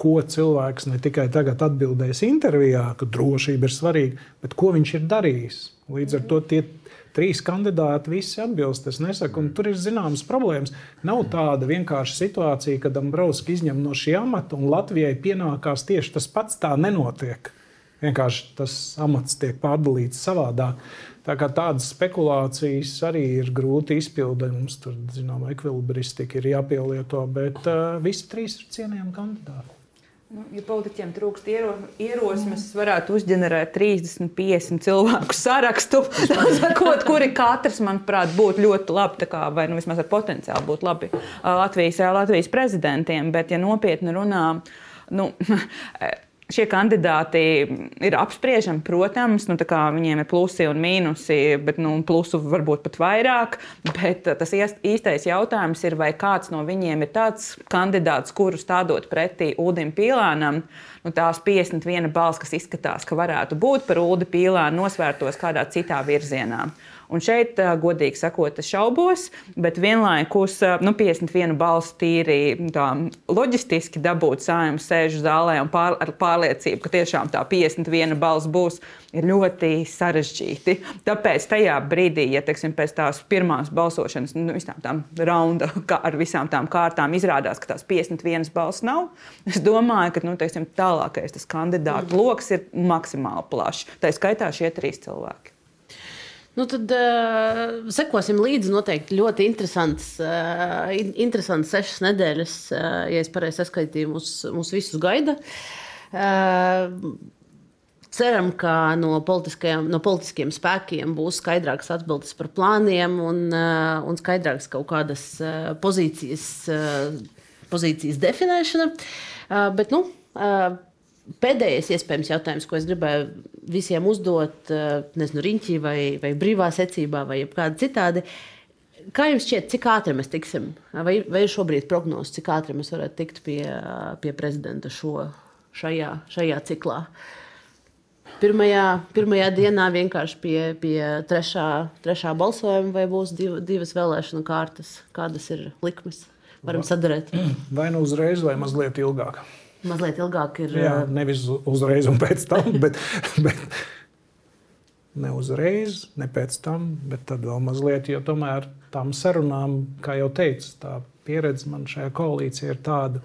ko cilvēks ne tikai tagad atbildēs intervijā, ka drošība ir svarīga, bet ko viņš ir darījis. Līdz ar to tie trīs kandidāti visi atbilst. Es nesaku, un tur ir zināmas problēmas. Nav tāda vienkārša situācija, kad Ambrovskis izņem no šī amata un Latvijai pienākās tieši tas pats. Tā nenotiek. Vienkārši tas amats tiek pārdalīts savādāk. Tā kā tādas spekulācijas arī ir grūti izpildīt. Mums tur, zinām, ekvilibristika ir jāpielieto, bet uh, visi trīs ir cienījami kandidāti. Nu, ja politiķiem trūkst iero, ierosmes, mm. varētu uzģenerēt 30, 50 cilvēku sarakstu, (laughs) sakot, kuri katrs, manuprāt, būtu ļoti labi, kā, vai nu, vismaz ar potenciālu būt labi Latvijas, Latvijas prezidentiem. Bet, ja nopietni runā, nu, (laughs) Šie kandidāti ir apspriežami, protams, nu, viņiem ir plusi un mīnusi, bet nu, plusu varbūt pat vairāk. Bet uh, tas īstais jautājums ir, vai kāds no viņiem ir tāds kandidāts, kuru stādot pretī Udim Pīlānam, nu, tās 51 balss, kas izskatās, ka varētu būt par Udi Pīlānu, nosvērtos kādā citā virzienā. Un šeit, godīgi sakot, es šaubos, bet vienlaikus nu, 51 balss tīri tā, loģistiski dabūt saimnu sēžu zālē un pār, ar pārliecību, ka tiešām tā 51 balss būs, ir ļoti sarežģīti. Tāpēc tajā brīdī, ja teiksim, pēc tās pirmās balsošanas, nu, visām tām raunda, ar visām tām kārtām izrādās, ka tās 51 balss nav, es domāju, ka nu, teiksim, tālākais tas kandidātu lokus ir maksimāli plašs. Tā skaitā šie trīs cilvēki. Nu, tad uh, sekosim līdzi. Noteikti ļoti interesants, uh, interesants sešas nedēļas, uh, ja es pareizi saskaitīju, mūs, mūs visus gaida. Uh, Ceram, ka no, no politiskiem spēkiem būs skaidrākas atbildes par plāniem un, uh, un skaidrākas kaut kādas uh, pozīcijas, uh, pozīcijas definēšana. Bet, nu, Pēdējais iespējams jautājums, ko es gribēju visiem uzdot, eh, nezinu, riņķī vai, vai brīvā secībā vai kādā citādi. Kā jums šķiet, cik ātri mēs tiksim? Vai, vai ir šobrīd prognozes, cik ātri mēs varētu tikt pie, pie prezidenta šo, šajā, šajā ciklā? Pirmajā, pirmajā dienā vienkārši pie, pie trešā, trešā balsojuma, vai būs div, divas vēlēšanu kārtas? Kādas ir likmes? Varam sadarīt. (clears throat) Vai nu uzreiz, vai mazliet ilgāk mazliet ilgāk ir. Jā, nevis uzreiz un pēc tam, (laughs) bet, bet ne uzreiz, ne pēc tam, bet tad vēl mazliet, jo tomēr tām sarunām, kā jau teicu, tā pieredze man šajā koalīcijā ir tāda,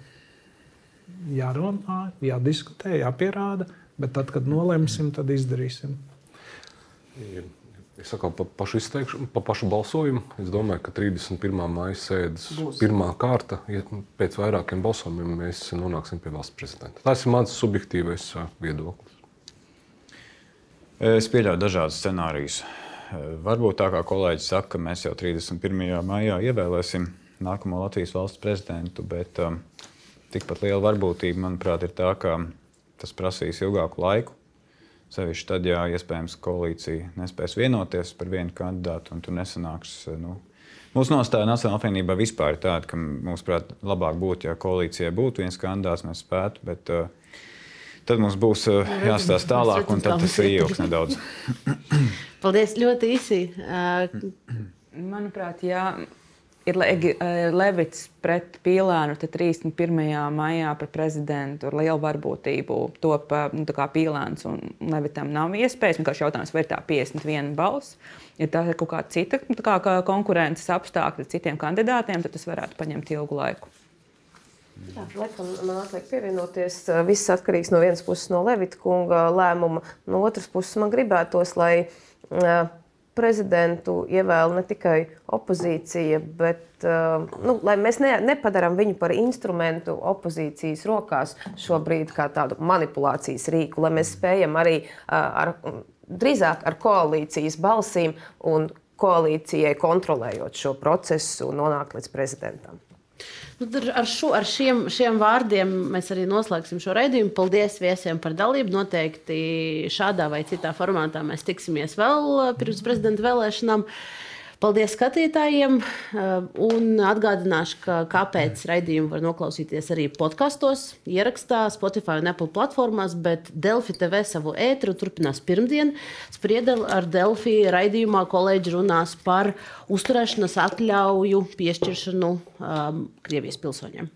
jārunā, jādiskutē, jāpierāda, bet tad, kad nolemsim, tad izdarīsim. Es saku par pašu izteikšanu, par pašu balsojumu. Es domāju, ka 31. maija sēdes Būs. pirmā kārta, ja pēc vairākiem balsojumiem mēs nonāksim pie valsts prezidenta. Tas ir mans subjektīvais viedoklis. Es pieļauju dažādus scenārijus. Varbūt tā kā kolēģis saka, ka mēs jau 31. maijā ievēlēsim nākamo Latvijas valsts prezidentu, bet um, tikpat liela varbūtība, manuprāt, ir tā, ka tas prasīs ilgāku laiku Sevišķi tad, ja iespējams koalīcija nespēs vienoties par vienu kandidātu, un tur nesanāks. Nu, Mūsu nostāja Nacionālajā apvienībā vispār ir tāda, ka mums, prāt, labāk būtu, ja koalīcijai būtu viens kandidāts, mēs spētu, bet uh, tad mums būs uh, jāstāsta tālāk, un tad tas ilgs nedaudz. Paldies, ļoti īsi. Uh, (clears throat) Manuprāt, jā ir eh, Levits pret Pīlānu 31. maijā par prezidentu ar lielu varbūtību. Top nu, Pīlāns un Levitam nav iespējas. Vienkārši jautājums, vai ir tā 51 balss. Ja tā ir kaut kāda cita nu, kā, kā konkurences apstākļi ar citiem kandidātiem, tad tas varētu paņemt ilgu laiku. Jā, laikam, man atliek pievienoties. Eh, viss atkarīgs no vienas puses no Levita kunga lēmuma, no otras puses man gribētos, lai uh, prezidentu ievēl ne tikai opozīcija, bet uh, nu, lai mēs ne, nepadarām viņu par instrumentu opozīcijas rokās šobrīd kā tādu manipulācijas rīku, lai mēs spējam arī uh, ar, drīzāk ar koalīcijas balsīm un koalīcijai kontrolējot šo procesu nonākt līdz prezidentam. Nu, ar, šo, ar šiem, šiem vārdiem mēs arī noslēgsim šo raidījumu. Paldies viesiem par dalību. Noteikti šādā vai citā formātā mēs tiksimies vēl eh, pirms prezidenta vēlēšanām. Paldies skatītājiem! Uh, un atgādināšu, ka kāpēc raidījumu var noklausīties arī podkastos, ierakstā, Spotify un Apple platformās, bet Delfi TV savu ēteru turpinās pirmdien. Spriedeli ar Delfi raidījumā kolēģi runās par uzturēšanas atļauju piešķiršanu um, Krievijas pilsoņiem.